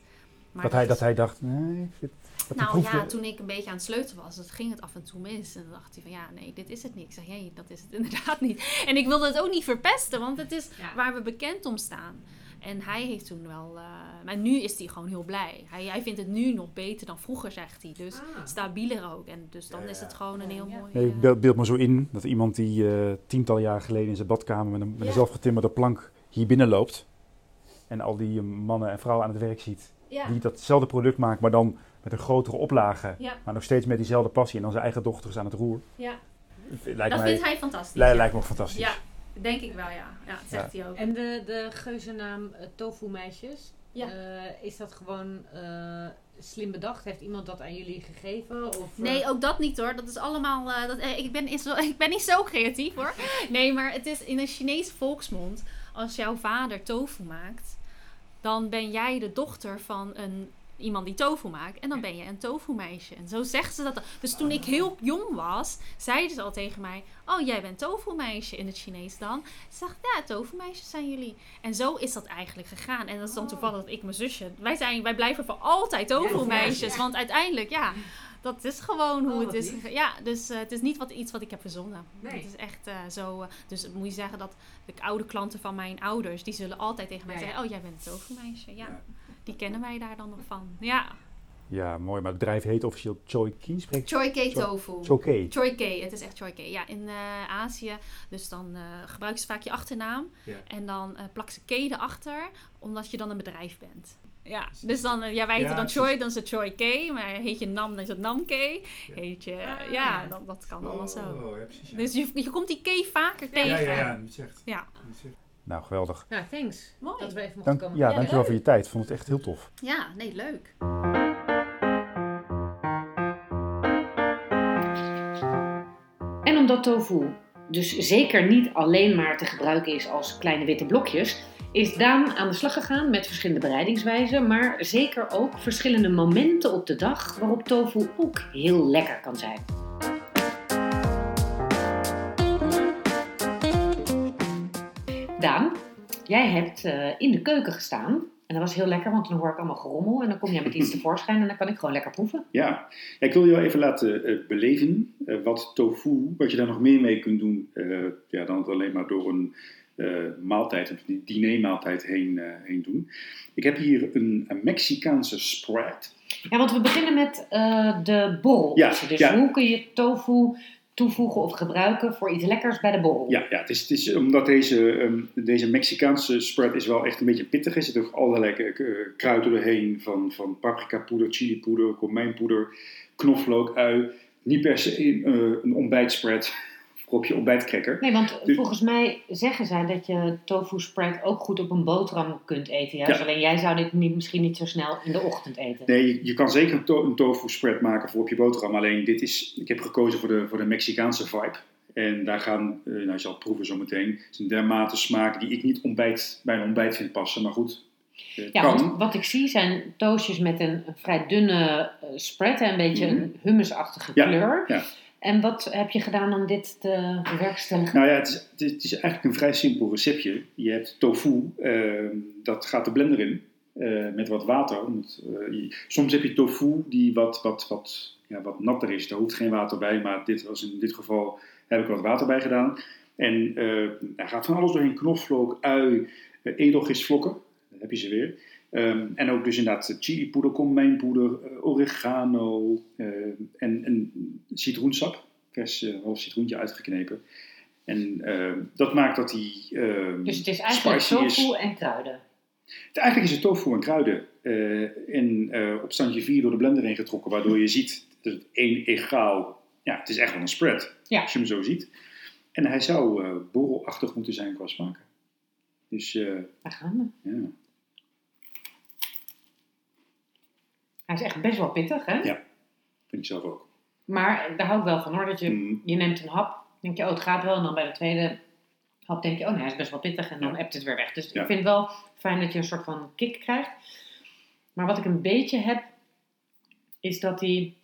Maar dat, hij, is- dat hij dacht, nee, ik vind, nou ja, toen ik een beetje aan het sleutelen was, dat ging het af en toe mis. En dan dacht hij van ja, nee, dit is het niet. Ik zeg, nee, dat is het inderdaad niet. En ik wilde het ook niet verpesten, want het is Ja. waar we bekend om staan. En hij heeft toen wel, eh, maar nu is hij gewoon heel blij. Hij, hij vindt het nu nog beter dan vroeger, zegt hij. Dus Ah. stabieler ook. En dus dan Ja, is het gewoon een heel Ja. mooi. Nee, eh, ik beeld, beeld me zo in dat iemand die eh tientallen jaar geleden in zijn badkamer met een, met een Ja. zelfgetimmerde plank hier binnen loopt. En al die eh, mannen en vrouwen aan het werk ziet. Ja. Die datzelfde product maken, maar dan met een grotere oplage. Ja. Maar nog steeds met diezelfde passie. En dan zijn eigen dochters aan het roer. ja, Lijkt, dat mij, vindt hij fantastisch. lijkt me ook fantastisch. Ja, denk ik wel, ja. Ja, dat zegt hij ook. En de, de geuzennaam eh, Tofu Meisjes, Ja. eh, is dat gewoon eh, slim bedacht? Heeft iemand dat aan jullie gegeven? Of, Nee, ook dat niet hoor. Dat is allemaal. eh, dat, ik, ben, is, wel- ik ben niet zo creatief hoor. Nee, maar het is in een Chinese volksmond. Als jouw vader tofu maakt, dan ben jij de dochter van een, iemand die tofu maakt. En dan ben je een tofu meisje. En zo zeggen ze dat. Dus toen ik heel jong was, zeiden ze al tegen mij: Oh, jij bent tofu meisje in het Chinees dan. Ze dacht, ja, tofu meisjes zijn jullie. En zo is dat eigenlijk gegaan. En dat is dan toevallig dat ik mijn zusje. Wij, zijn, wij blijven voor altijd tofu meisjes. Want uiteindelijk, ja. Dat is gewoon hoe Oh, het is. lief. Ja, dus eh, het is niet wat, iets wat ik heb verzonnen. Nee. Het is echt eh, zo. eh, dus moet je zeggen dat de oude klanten van mijn ouders, die zullen altijd tegen mij Ja, ja. zeggen: Oh, jij bent een tovermeisje. Ja, Ja. die kennen wij daar dan nog van. Ja, Ja, mooi. Maar het bedrijf heet officieel Choi Ki. Spreek Choi Choi- tofu. Choi Kei, het is echt Choi Kei. Ja, in eh, Azië. Dus dan eh gebruiken ze vaak je achternaam. Ja. En dan eh plakken ze Kei erachter, omdat je dan een bedrijf bent. Ja, dus dan, eh, ja, wij heten Ja, dan. Choi, dan is het Choi Kei. Maar heet je Nam, dan is het Nam Kei. Heet je, Ah. ja, dat, dat kan allemaal zo. Oh, ja, precies. Dus je, je komt die Kei vaker tegen. Ja, ja, ja, niet zegt. Ja. Niet. Nou, geweldig. Nou, thanks. Mooi. Dat we even mochten Dank, komen. ja, Ja, dankjewel leuk. voor je tijd. Ik vond het echt heel tof. Ja, nee, leuk. En omdat tofu dus zeker niet alleen maar te gebruiken is als kleine witte blokjes, is Daan aan de slag gegaan met verschillende bereidingswijzen, maar zeker ook verschillende momenten op de dag waarop tofu ook heel lekker kan zijn. Daan, jij hebt eh, in de keuken gestaan. En dat was heel lekker, want dan hoor ik allemaal gerommel. En dan kom jij met iets tevoorschijn en dan kan ik gewoon lekker proeven. Ja, ik wil je wel even laten eh, beleven eh, wat tofu, wat je daar nog meer mee kunt doen, ja, dan alleen maar door een maaltijd, een dinermaaltijd heen, eh, heen doen. Ik heb hier een, een Mexicaanse spread. Ja, want we beginnen met eh, de borrel. Ja, dus ja. hoe kun je tofu toevoegen of gebruiken voor iets lekkers bij de borrel? Ja, ja het, is, het is omdat deze, ehm, deze Mexicaanse spread is wel echt een beetje pittig. Er zitten ook allerlei eh, kruiden doorheen, van, van paprika poeder, chili poeder, komijnpoeder, knoflook, ui. Niet per se een, eh, een ontbijtspread op je ontbijtcracker. Nee, want Dus- volgens mij zeggen zij dat je tofu spread ook goed op een boterham kunt eten. Juist. Ja. Alleen jij zou dit niet, misschien niet zo snel in de ochtend eten. Nee, je, je kan zeker een, to- een tofu spread maken voor op je boterham. Alleen dit is, ik heb gekozen voor de, voor de Mexicaanse vibe. En daar gaan, eh, nou je zal het proeven zometeen, het is een dermate smaak die ik niet ontbijt, bij een ontbijt vind passen. Maar goed, eh, Ja, want wat ik zie zijn toastjes met een, vrij dunne eh, spread en een beetje Mhm. een hummusachtige Ja, kleur. ja. En wat heb je gedaan om dit te bewerkstelligen? Nou ja, het is, het is, eigenlijk een vrij simpel receptje. Je hebt tofu, eh, dat gaat de blender in eh, met wat water. Eh, soms heb je tofu die wat, wat, wat, ja, wat natter is. Daar hoeft geen water bij, maar dit was in dit geval heb ik wat water bij gedaan. En eh er gaat van alles doorheen. Knoflook, ui, eh, edelgistvlokken. Daar heb je ze weer. Ehm, en ook dus inderdaad chilipoeder, komijnpoeder, eh, oregano eh, en, en citroensap. Vers eh, half citroentje uitgeknepen. En eh, dat maakt dat die ehm, Dus het is eigenlijk tofu en kruiden. Eigenlijk is het tofu en kruiden eh in, eh, op standje 4 door de blender heen getrokken, waardoor je ziet dat het één egaal, ja, het is echt wel een spread, Ja. als je hem zo ziet. En hij zou eh borrelachtig moeten zijn qua smaak. Dus eh, Daar gaan we. ja. Hij is echt best wel pittig, hè? Ja. vind ik zelf ook. Maar daar hou ik wel van hoor. Dat je, Mm. je neemt een hap, denk je, oh het gaat wel. En dan bij de tweede hap denk je, oh nee, hij is best wel pittig. En dan Ja. hebt het weer weg. Dus Ja. ik vind het wel fijn dat je een soort van kick krijgt. Maar wat ik een beetje heb, is dat die...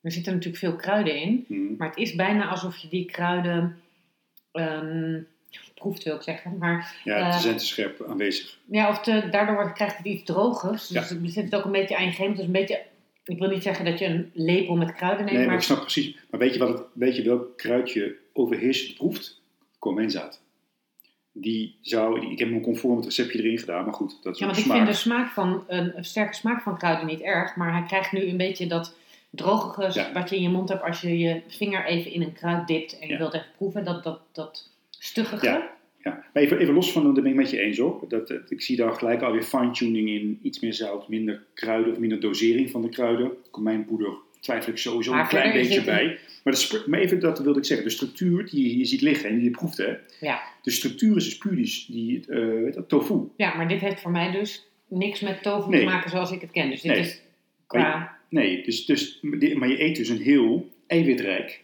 Er zitten natuurlijk veel kruiden in. Mm. Maar het is bijna alsof je die kruiden... ehm, proeft wil ik zeggen. Maar Ja, Eh, ze zijn te scherp aanwezig. ja, of te, daardoor wordt- krijgt het iets drogers. Dus Ja. zit het ook een beetje aan je gegeven. Dus een beetje... Ik wil niet zeggen dat je een lepel met kruiden neemt, Nee, maar ik snap precies. Maar weet je, wat het, weet je welk kruidje overheersend proeft? Komijnzaad. Die zou, die- ik heb een conform het receptje erin gedaan, maar goed, dat is Ja, want ik smaak. vind de smaak van een, een sterke smaak van kruiden niet erg, maar hij krijgt nu een beetje dat drogige Ja. wat je in je mond hebt als je je vinger even in een kruid dipt en je Ja. wilt even proeven, dat, dat, dat stuggige. Ja. Ja, maar even, even los van, daar ben ik met je eens hoor. Dat, dat- ik zie daar gelijk alweer fine-tuning in. Iets meer zout, minder kruiden of minder dosering van de kruiden. Komijnpoeder twijfel ik sowieso Maar een klein beetje bij. Maar, de, spr- maar even dat wilde ik zeggen. De structuur die je hier ziet liggen en die je proeft hè. Ja. De structuur is dus puur die, die eh, tofu. Ja, maar dit heeft voor mij dus niks met tofu Nee. te maken zoals ik het ken. Dus dit Nee. is qua... Nee, dus, dus, maar je eet dus een heel eiwitrijk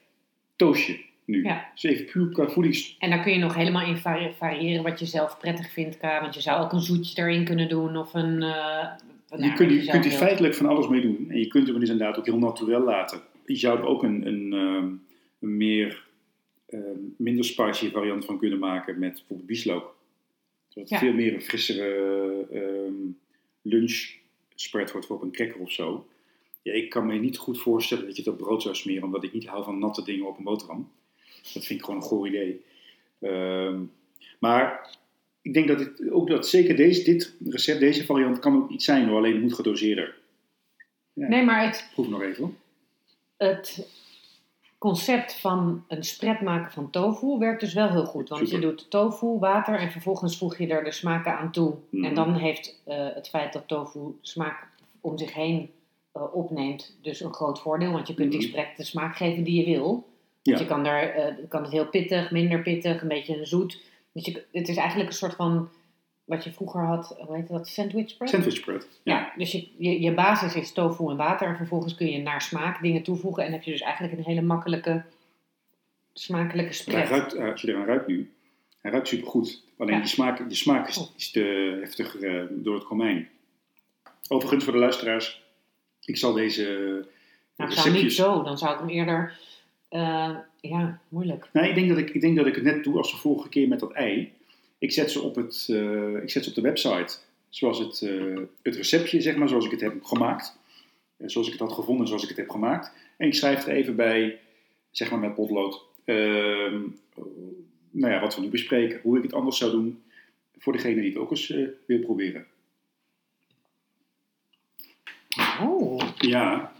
toastje nu. Ja. Dus even puur qua voedings... En daar kun je nog helemaal in vari- variëren wat je zelf prettig vindt. Want je zou ook een zoetje erin kunnen doen of een... eh, nou, je kunt, je kunt wilt. feitelijk van alles mee doen. En je kunt hem dus inderdaad ook heel natuurlijk laten. Je zou er ook een, een, ehm, een meer, ehm, minder spicy variant van kunnen maken met bijvoorbeeld bieslook. Zodat het Ja. veel meer een frissere ehm lunch spread wordt voor op een cracker of zo. Ja, ik kan me niet goed voorstellen dat je op brood zou smeren, omdat ik niet hou van natte dingen op een boterham. Dat vind ik gewoon een goor idee. Ehm, maar ik denk dat het, ook dat zeker deze, dit recept, deze variant, kan ook iets zijn hoor, alleen het moet gedoseerder. Ja. Nee, maar het, Proef nog even. hoor. het concept van een spread maken van tofu werkt dus wel heel goed. Want Super. je doet tofu, water en vervolgens voeg je er de smaken aan toe. Mhm. En dan heeft eh, het feit dat tofu smaak om zich heen eh, opneemt dus een groot voordeel. Want je kunt die Mhm. spread de smaak geven die je wil. Ja. Je kan, daar, eh, kan het heel pittig, minder pittig, een beetje zoet. Dus je, het is eigenlijk een soort van wat je vroeger had, hoe heet dat, sandwich spread? Sandwich spread. Ja, dus je, je, je basis is tofu en water. En vervolgens kun je naar smaak dingen toevoegen. En heb je dus eigenlijk een hele makkelijke, smakelijke Hij spread. ruikt, eh, als je eraan ruikt nu, hij ruikt supergoed. Alleen Ja. die smaak, die smaak is, Oh. is te heftig eh, door het komijn. Overigens voor de luisteraars, ik zal deze Nou, ik zou niet receptjes... zo, dan zou ik hem eerder... eh, ja, moeilijk. Nou, ik denk, dat ik, ik denk dat ik het net doe als de vorige keer met dat ei. Ik zet ze op, het, eh, ik zet ze op de website zoals het, eh, het receptje, zeg maar, zoals ik het heb gemaakt. Zoals ik het had gevonden, zoals ik het heb gemaakt. En ik schrijf er even bij, zeg maar met potlood, ehm, nou ja, wat we nu bespreken, hoe ik het anders zou doen voor degene die het ook eens wil proberen. Oh. Ja,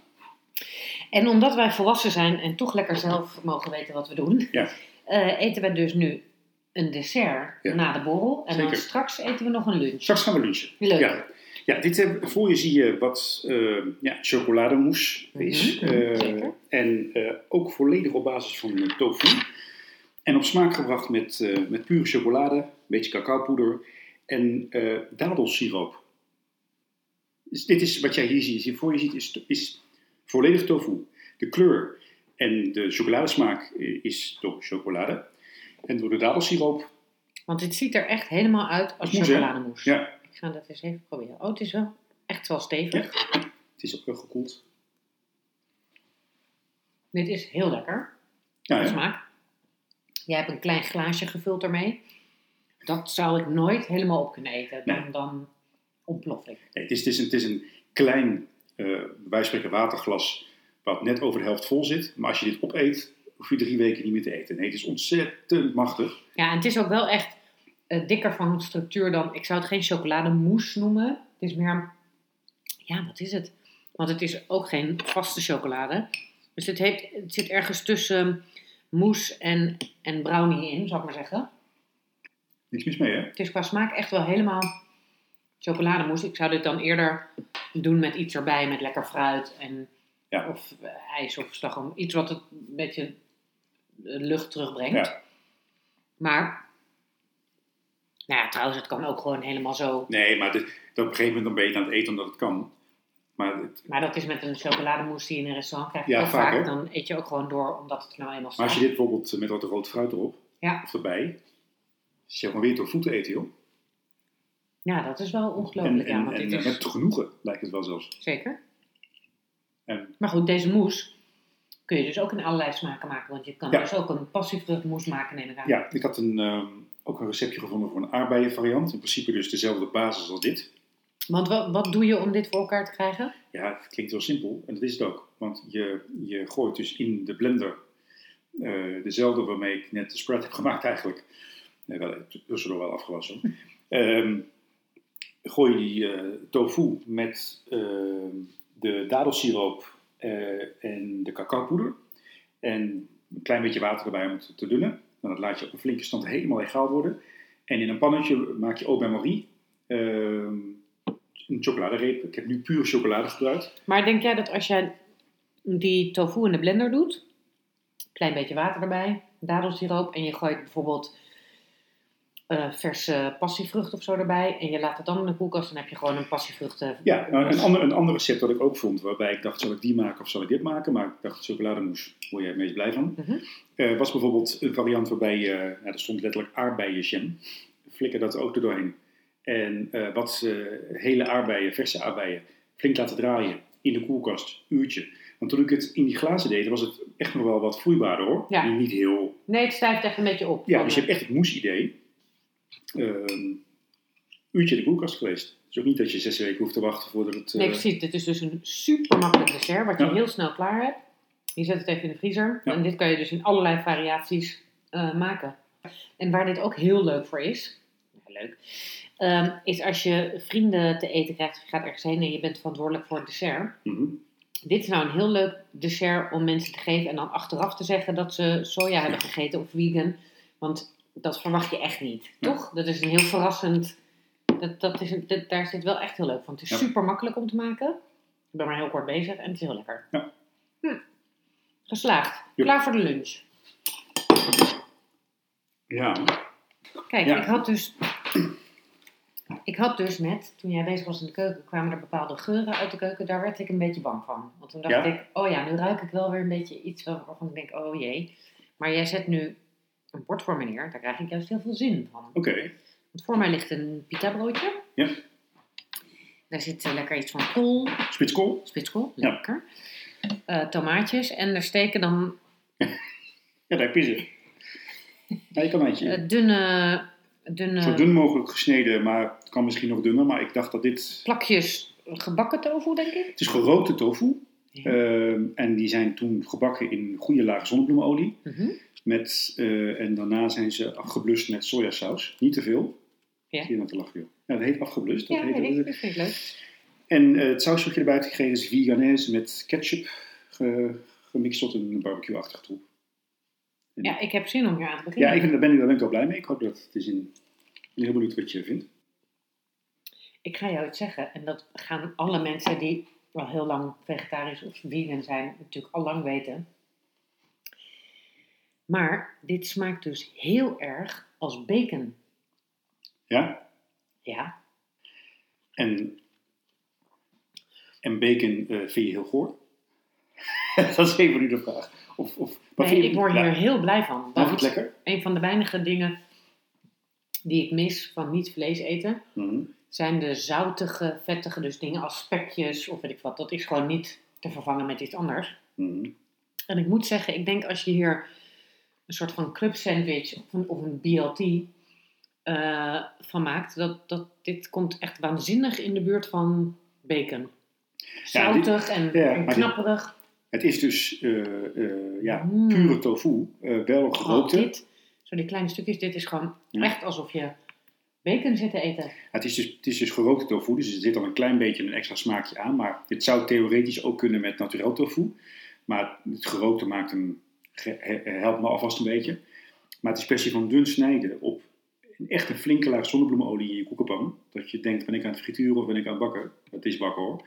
En omdat wij volwassen zijn en toch lekker zelf mogen weten wat we doen... Ja. eh, eten we dus nu een dessert Ja. na de borrel. En dan straks eten we nog een lunch. straks gaan we lunchen. Leuk. Ja, ja dit, eh, voor je zie je wat eh, ja, chocolademousse is. Mhm, en ook volledig op basis van tofu. En op smaak gebracht met, met pure chocolade, een beetje cacaopoeder en eh dadelsiroop. Dus dit is wat jij hier ziet, hier voor je ziet, is, is volledig tofu. De kleur en de chocoladesmaak eh, is door chocolade. En door de dadelsiroop, Want dit ziet er echt helemaal uit als chocolademousse. ja, Ik ga dat eens even proberen. Oh, het is wel echt wel stevig. het is ook wel gekoeld. Dit is heel lekker. Ja, smaak. Jij hebt een klein glaasje gevuld ermee. Dat zou ik nooit helemaal op kunnen eten. Dan, Nee. dan ontplof ik. Nee, het, is, het, is een, het is een klein, eh van spreken, waterglas wat net over de helft vol zit. Maar als je dit opeet, hoef je drie weken niet meer te eten. Nee, het is ontzettend machtig. Ja, en het is ook wel echt eh, dikker van structuur dan... Ik zou het geen chocolademousse noemen. Het is meer... Ja, wat is het? Want het is ook geen vaste chocolade. Dus het, heeft, het zit ergens tussen mousse en, en brownie in, zou ik maar zeggen. Niks mis mee, hè? Het is qua smaak echt wel helemaal chocolademousse. Ik zou dit dan eerder doen met iets erbij, met lekker fruit en, Ja. of eh, ijs of slagroom. Iets wat het een beetje eh, lucht terugbrengt. Ja. Maar, nou ja, trouwens, het kan ook gewoon helemaal zo. Nee, maar op een gegeven moment dan ben je aan het eten omdat het kan. Maar, het- Maar dat is met een chocolademousse die je in een restaurant krijgt. Ja, vaak, vaak. Dan eet je ook gewoon door, omdat het nou eenmaal maar staat. als je dit bijvoorbeeld met wat rood fruit erop, Ja. of erbij, is je gewoon weer door voeten eten, joh. Ja, dat is wel En, ongelooflijk. ja, en, want en dit eh, is... met genoegen lijkt het wel zelfs. Zeker. En, Maar goed, deze mousse kun je dus ook in allerlei smaken maken. Want je kan Ja. dus ook een passievruchtmousse maken, neem ik aan. ja, ik had een, ehm, ook een receptje gevonden voor een aardbeienvariant. In principe dus dezelfde basis als dit. Want wat, wat doe je om dit voor elkaar te krijgen? Ja, het klinkt heel simpel en dat is het ook. Want je, je gooit dus in de blender eh, dezelfde waarmee ik net de spread heb gemaakt eigenlijk. Nee, wel, tussendoor wel afgewassen. hoor. Gooi je die eh, tofu met ehm, de dadelsiroop eh, en de cacaopoeder. En een klein beetje water erbij om het te dunnen. Dan laat je op een flinke stand helemaal egaal worden. En in een pannetje maak je au bain-marie. ehm, een chocoladereep. Ik heb nu puur chocolade gebruikt. Maar denk jij dat als jij die tofu in de blender doet, klein beetje water erbij, dadelsiroop en je gooit bijvoorbeeld eh, verse passievrucht of zo erbij en je laat het dan in de koelkast, dan heb je gewoon een passievruchten. Ja, nou, een, ander, een ander recept dat ik ook vond, waarbij ik dacht, zal ik die maken of zal ik dit maken? Maar ik dacht, chocolademousse, word je het meest blij van. Mhm. Eh, was bijvoorbeeld een variant waarbij je, nou, er stond letterlijk aardbeienjam. Flikker dat ook er doorheen. En eh, wat eh, hele aardbeien, verse aardbeien, flink laten draaien in de koelkast, uurtje. Want toen ik het in die glazen deed, was het echt nog wel wat vloeibaarder hoor. Ja. Niet heel... Nee, het stijft echt een beetje op. Ja, dus je hebt echt het mousse-idee. Ehm, uurtje in de koelkast geweest. Het is ook niet dat je zes weken hoeft te wachten voordat het... Nee, eh, precies. Dit is dus een super makkelijk dessert, wat je Ja. heel snel klaar hebt. Je zet het even in de vriezer. Ja. En dit kan je dus in allerlei variaties eh, maken. En waar dit ook heel leuk voor is, leuk. Ehm, is als je vrienden te eten krijgt, je gaat ergens heen en je bent verantwoordelijk voor het dessert. Mhm. Dit is nou een heel leuk dessert om mensen te geven en dan achteraf te zeggen dat ze soja hebben gegeten of vegan. Want dat verwacht je echt niet, Ja. toch? Dat is een heel verrassend. Dat, dat is, dat, daar zit wel echt heel leuk van. Het is Ja. super makkelijk om te maken. Ik ben maar heel kort bezig en het is heel lekker. Ja. Hm. Geslaagd. Klaar voor de lunch. Ja, Kijk, ik had dus. Ik had dus net, toen jij bezig was in de keuken, kwamen er bepaalde geuren uit de keuken. Daar werd ik een beetje bang van. Want toen dacht ik, oh ja, nu ruik ik wel weer een beetje iets waarvan ik denk, oh jee. Maar jij zet nu een bord voor me neer. Daar krijg ik juist heel veel zin van. oké. Want voor mij ligt een pita broodje. Ja. Daar zit eh, lekker iets van kool, Spitskool? spitskool, Ja. lekker. Eh, tomaatjes en er steken dan Ja, daar heb je ze. Ja, je kan eentje. eh, dunne, dunne Zo dun mogelijk gesneden, maar het kan misschien nog dunner. Maar ik dacht dat dit... plakjes gebakken tofu, denk ik. Het is gerookte tofu. Ja. Ehm, en die zijn toen gebakken in goede lage zonnebloemenolie. Mhm. Met, eh, en daarna zijn ze afgeblust met sojasaus. Niet te veel. Ja. Je dat te lachen, joh. Ja, dat heet afgeblust. Dat Ja, heet, ik. Dat vind ik leuk. En eh, het saus wat je erbij hebt gekregen is veganese met ketchup ge- gemixt tot een barbecue-achtige troep. Ja, ik heb zin om hier aan te beginnen. Ja, ik, daar, ben ik, daar ben ik wel blij mee. Ik hoop dat het is in... Ik ben heel benieuwd wat je vindt. Ik ga jou iets zeggen. En dat gaan alle mensen die al heel lang vegetarisch of vegan zijn natuurlijk al lang weten. Maar dit smaakt dus heel erg als bacon. Ja? Ja, En, en bacon eh, vind je heel goor? dat is even nu de vraag. Of, of, wat nee, ik word hier heel blij van. Je het lekker? een van de weinige dingen die ik mis van niet vlees eten, Mhm. zijn de zoutige, vettige, dus dingen als spekjes of weet ik wat. Dat is gewoon niet te vervangen met iets anders. Mhm. En ik moet zeggen, ik denk als je hier een soort van club sandwich of een, of een BLT eh, van maakt, dat, dat dit komt echt waanzinnig in de buurt van bacon. Ja, dit- Zoutig en, ja, en maar dit- knapperig. Het is dus eh, eh, ja, Mm. pure tofu, wel Oh, gerookte. dit, zo die kleine stukjes, dit is gewoon Ja. echt alsof je bacon zit te eten. Het, is dus, het is dus gerookte tofu, dus er zit al een klein beetje een extra smaakje aan. Maar dit zou theoretisch ook kunnen met naturel tofu. Maar het gerookte maakt hem, he- helpt me alvast een beetje. Maar het is kwestie van dun snijden op een echt een flinke laag zonnebloemenolie in je koekenpan. Dat je denkt, ben ik aan het frituren of ben ik aan het bakken? Het is bakken hoor.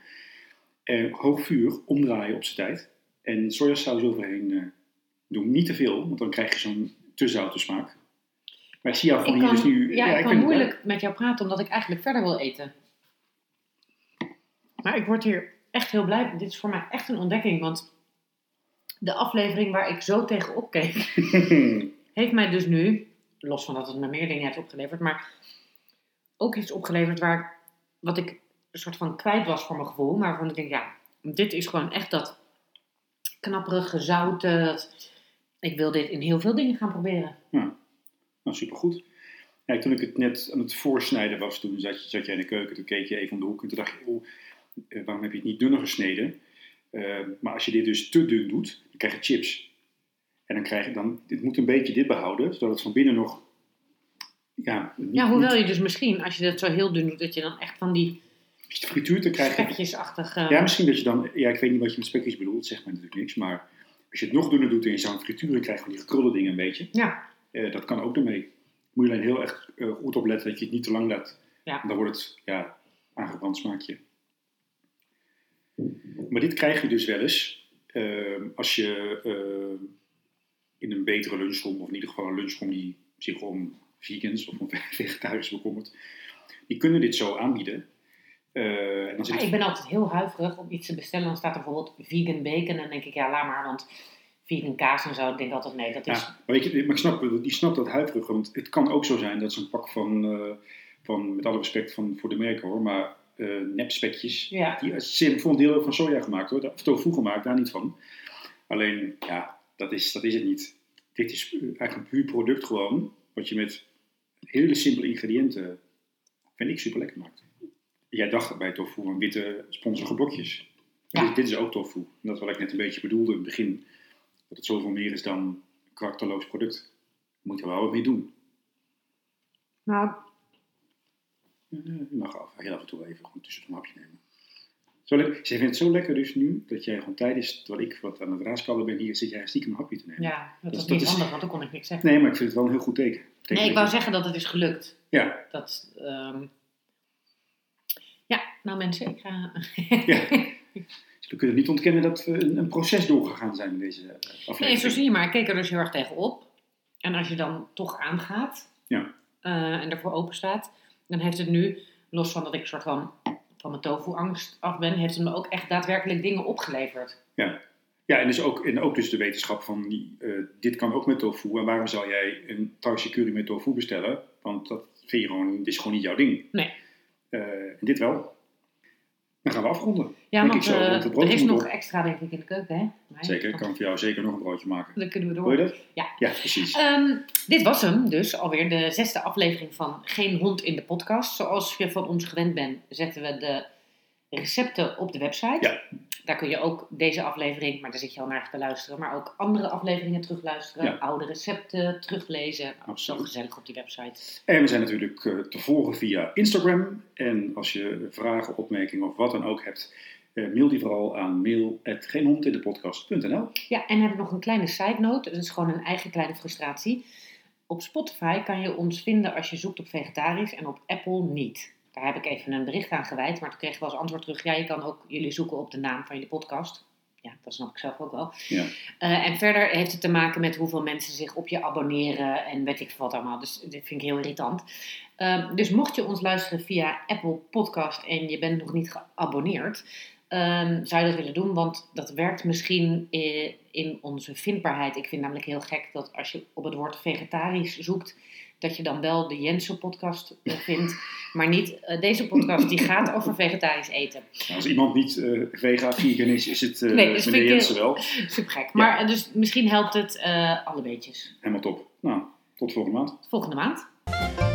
En hoog vuur, omdraaien op zijn tijd. En sojasaus overheen eh, doen. Niet te veel, want dan krijg je zo'n te zoute smaak. Maar ik zie jou van Ik hier kan, dus nu... ja, ik kan het moeilijk met jou praten omdat ik eigenlijk verder wil eten. Maar ik word hier echt heel blij. Dit is voor mij echt een ontdekking, want de aflevering waar ik zo tegenop keek, wel. heeft mij dus nu, los van dat het me meer dingen heeft opgeleverd, maar ook iets opgeleverd waar, wat ik een soort van kwijt was voor mijn gevoel, maar waarvan ik denk, ja, dit is gewoon echt dat knapperige, zoute, dat- ik wil dit in heel veel dingen gaan proberen. Nou, supergoed. Ja, toen ik het net aan het voorsnijden was, toen zat, je, zat jij in de keuken, toen keek je even om de hoek en toen dacht je, oh, eh, waarom heb je het niet dunner gesneden? Eh, maar als je dit dus te dun doet, dan krijg je chips. En dan krijg je dan, het moet een beetje dit behouden, zodat het van binnen nog, ja, niet, Ja, hoewel niet- je dus misschien, als je dat zo heel dun doet, dat je dan echt van die als je het frituurt, dan krijg je, spekjesachtige... ja, misschien dat je dan, ja, ik weet niet wat je met spekjes bedoelt, zegt mij natuurlijk niks, maar als je het nog dunner doet en je zou het frituren, krijg je van die gekrulde dingen een beetje. Ja, Eh, dat kan ook ermee. Moet je alleen heel erg eh, goed opletten dat je het niet te lang laat. Ja. Dan wordt het ja, aangebrand smaakje. Maar dit krijg je dus wel eens eh, als je eh, in een betere lunchroom, of in ieder geval een lunchroom die zich om vegans of om vegetariërs bekommert, die kunnen dit zo aanbieden. Eh, en dan zit maar het- ik ben altijd heel huiverig om iets te bestellen. Dan staat er bijvoorbeeld vegan bacon. En dan denk ik, ja, laat maar, want vegan kaas en zo. Ik denk altijd, nee, dat is... Ja, maar, weet je, maar ik snap, die snapt dat huiverige, want het kan ook zo zijn dat zo'n pak van, eh, van, met alle respect van, voor de merken hoor, maar eh nepspekjes, Ja. die zijn voor een deel van soja gemaakt hoor, of tofu gemaakt, daar niet van. Alleen, ja, dat is, dat is het niet. Dit is eigenlijk een puur product gewoon, wat je met hele simpele ingrediënten, vind ik, super lekker maakt. Jij dacht bij tofu aan witte sponsige blokjes. Ja. Dit, dit is ook tofu. En dat is wat ik net een beetje bedoelde in het begin. Dat het zoveel meer is dan een karakterloos product. Je moet er wel wat mee doen. Nou, je mag af, heel af en toe even gewoon tussen een hapje nemen. Zo. Ze vindt het zo lekker dus nu, dat jij gewoon tijdens, terwijl ik wat aan het raaskallen ben hier, zit jij stiekem een hapje te nemen. Ja, dat, Dat- is dat niet is- handig, want dan kon ik niks zeggen. Nee, maar ik vind het wel een heel goed teken. Teken Nee, ik wou zeggen dat het is gelukt. Ja, Dat, ehm, ja, nou mensen, ik ga... ja. Dus we kunnen niet ontkennen dat we een, een proces doorgegaan zijn in deze eh, aflevering. Nee, zo zie je maar. Ik keek er dus heel erg tegenop. En als je dan toch aangaat Ja. eh, en ervoor open staat, dan heeft het nu, los van dat ik soort van van mijn tofu-angst af ben, heeft het me ook echt daadwerkelijk dingen opgeleverd. Ja, en, dus ook, en ook dus de wetenschap van, eh, dit kan ook met tofu. En waarom zou jij een Thaise curry met tofu bestellen? Want dat vind je gewoon, dit is gewoon niet jouw ding. Nee. Eh, en dit wel. Dan gaan we afronden. Ja, want zo, eh, want er is nog op. extra denk ik in de keuken, hè? Maar, Zeker, ik kan voor jou zeker nog een broodje maken. Dan kunnen we door. Hoor je dat? Ja. Ja, precies. Ehm, dit was hem dus, alweer de zesde aflevering van Geen Hond in de Podcast. Zoals je van ons gewend bent, zetten we de recepten op de website. Ja. Daar kun je ook deze aflevering, maar daar zit je al naar te luisteren, maar ook andere afleveringen terugluisteren, Ja. oude recepten teruglezen. Nou, Zo Absoluut. gezellig op die website. En we zijn natuurlijk eh, te volgen via Instagram. En als je vragen, opmerkingen of wat dan ook hebt, eh, mail die vooral aan mail.geenhondindepodcast.nl. Ja, en heb ik nog een kleine side note. Dat is gewoon een eigen kleine frustratie. Op Spotify kan je ons vinden als je zoekt op vegetarisch en op Apple niet. Daar heb ik even een bericht aan gewijd, maar toen kregen we als antwoord terug: ja, je kan ook jullie zoeken op de naam van jullie podcast. Ja, dat snap ik zelf ook wel. Ja. Eh, en verder heeft het te maken met hoeveel mensen zich op je abonneren en weet ik wat allemaal. Dus dit vind ik heel irritant. Ehm, dus mocht je ons luisteren via Apple Podcast en je bent nog niet geabonneerd, ehm, zou je dat willen doen? Want dat werkt misschien eh, in onze vindbaarheid. Ik vind namelijk heel gek dat als je op het woord vegetarisch zoekt, dat je dan wel de Jensen podcast eh, vindt, maar niet eh, deze podcast die gaat over vegetarisch eten. Nou, als iemand niet eh vega, vegan is, is het Nee, vind meneer Jensen wel. Super gek. Maar dus misschien helpt het alle beetjes. Helemaal top. Nou, tot volgende maand. Volgende maand.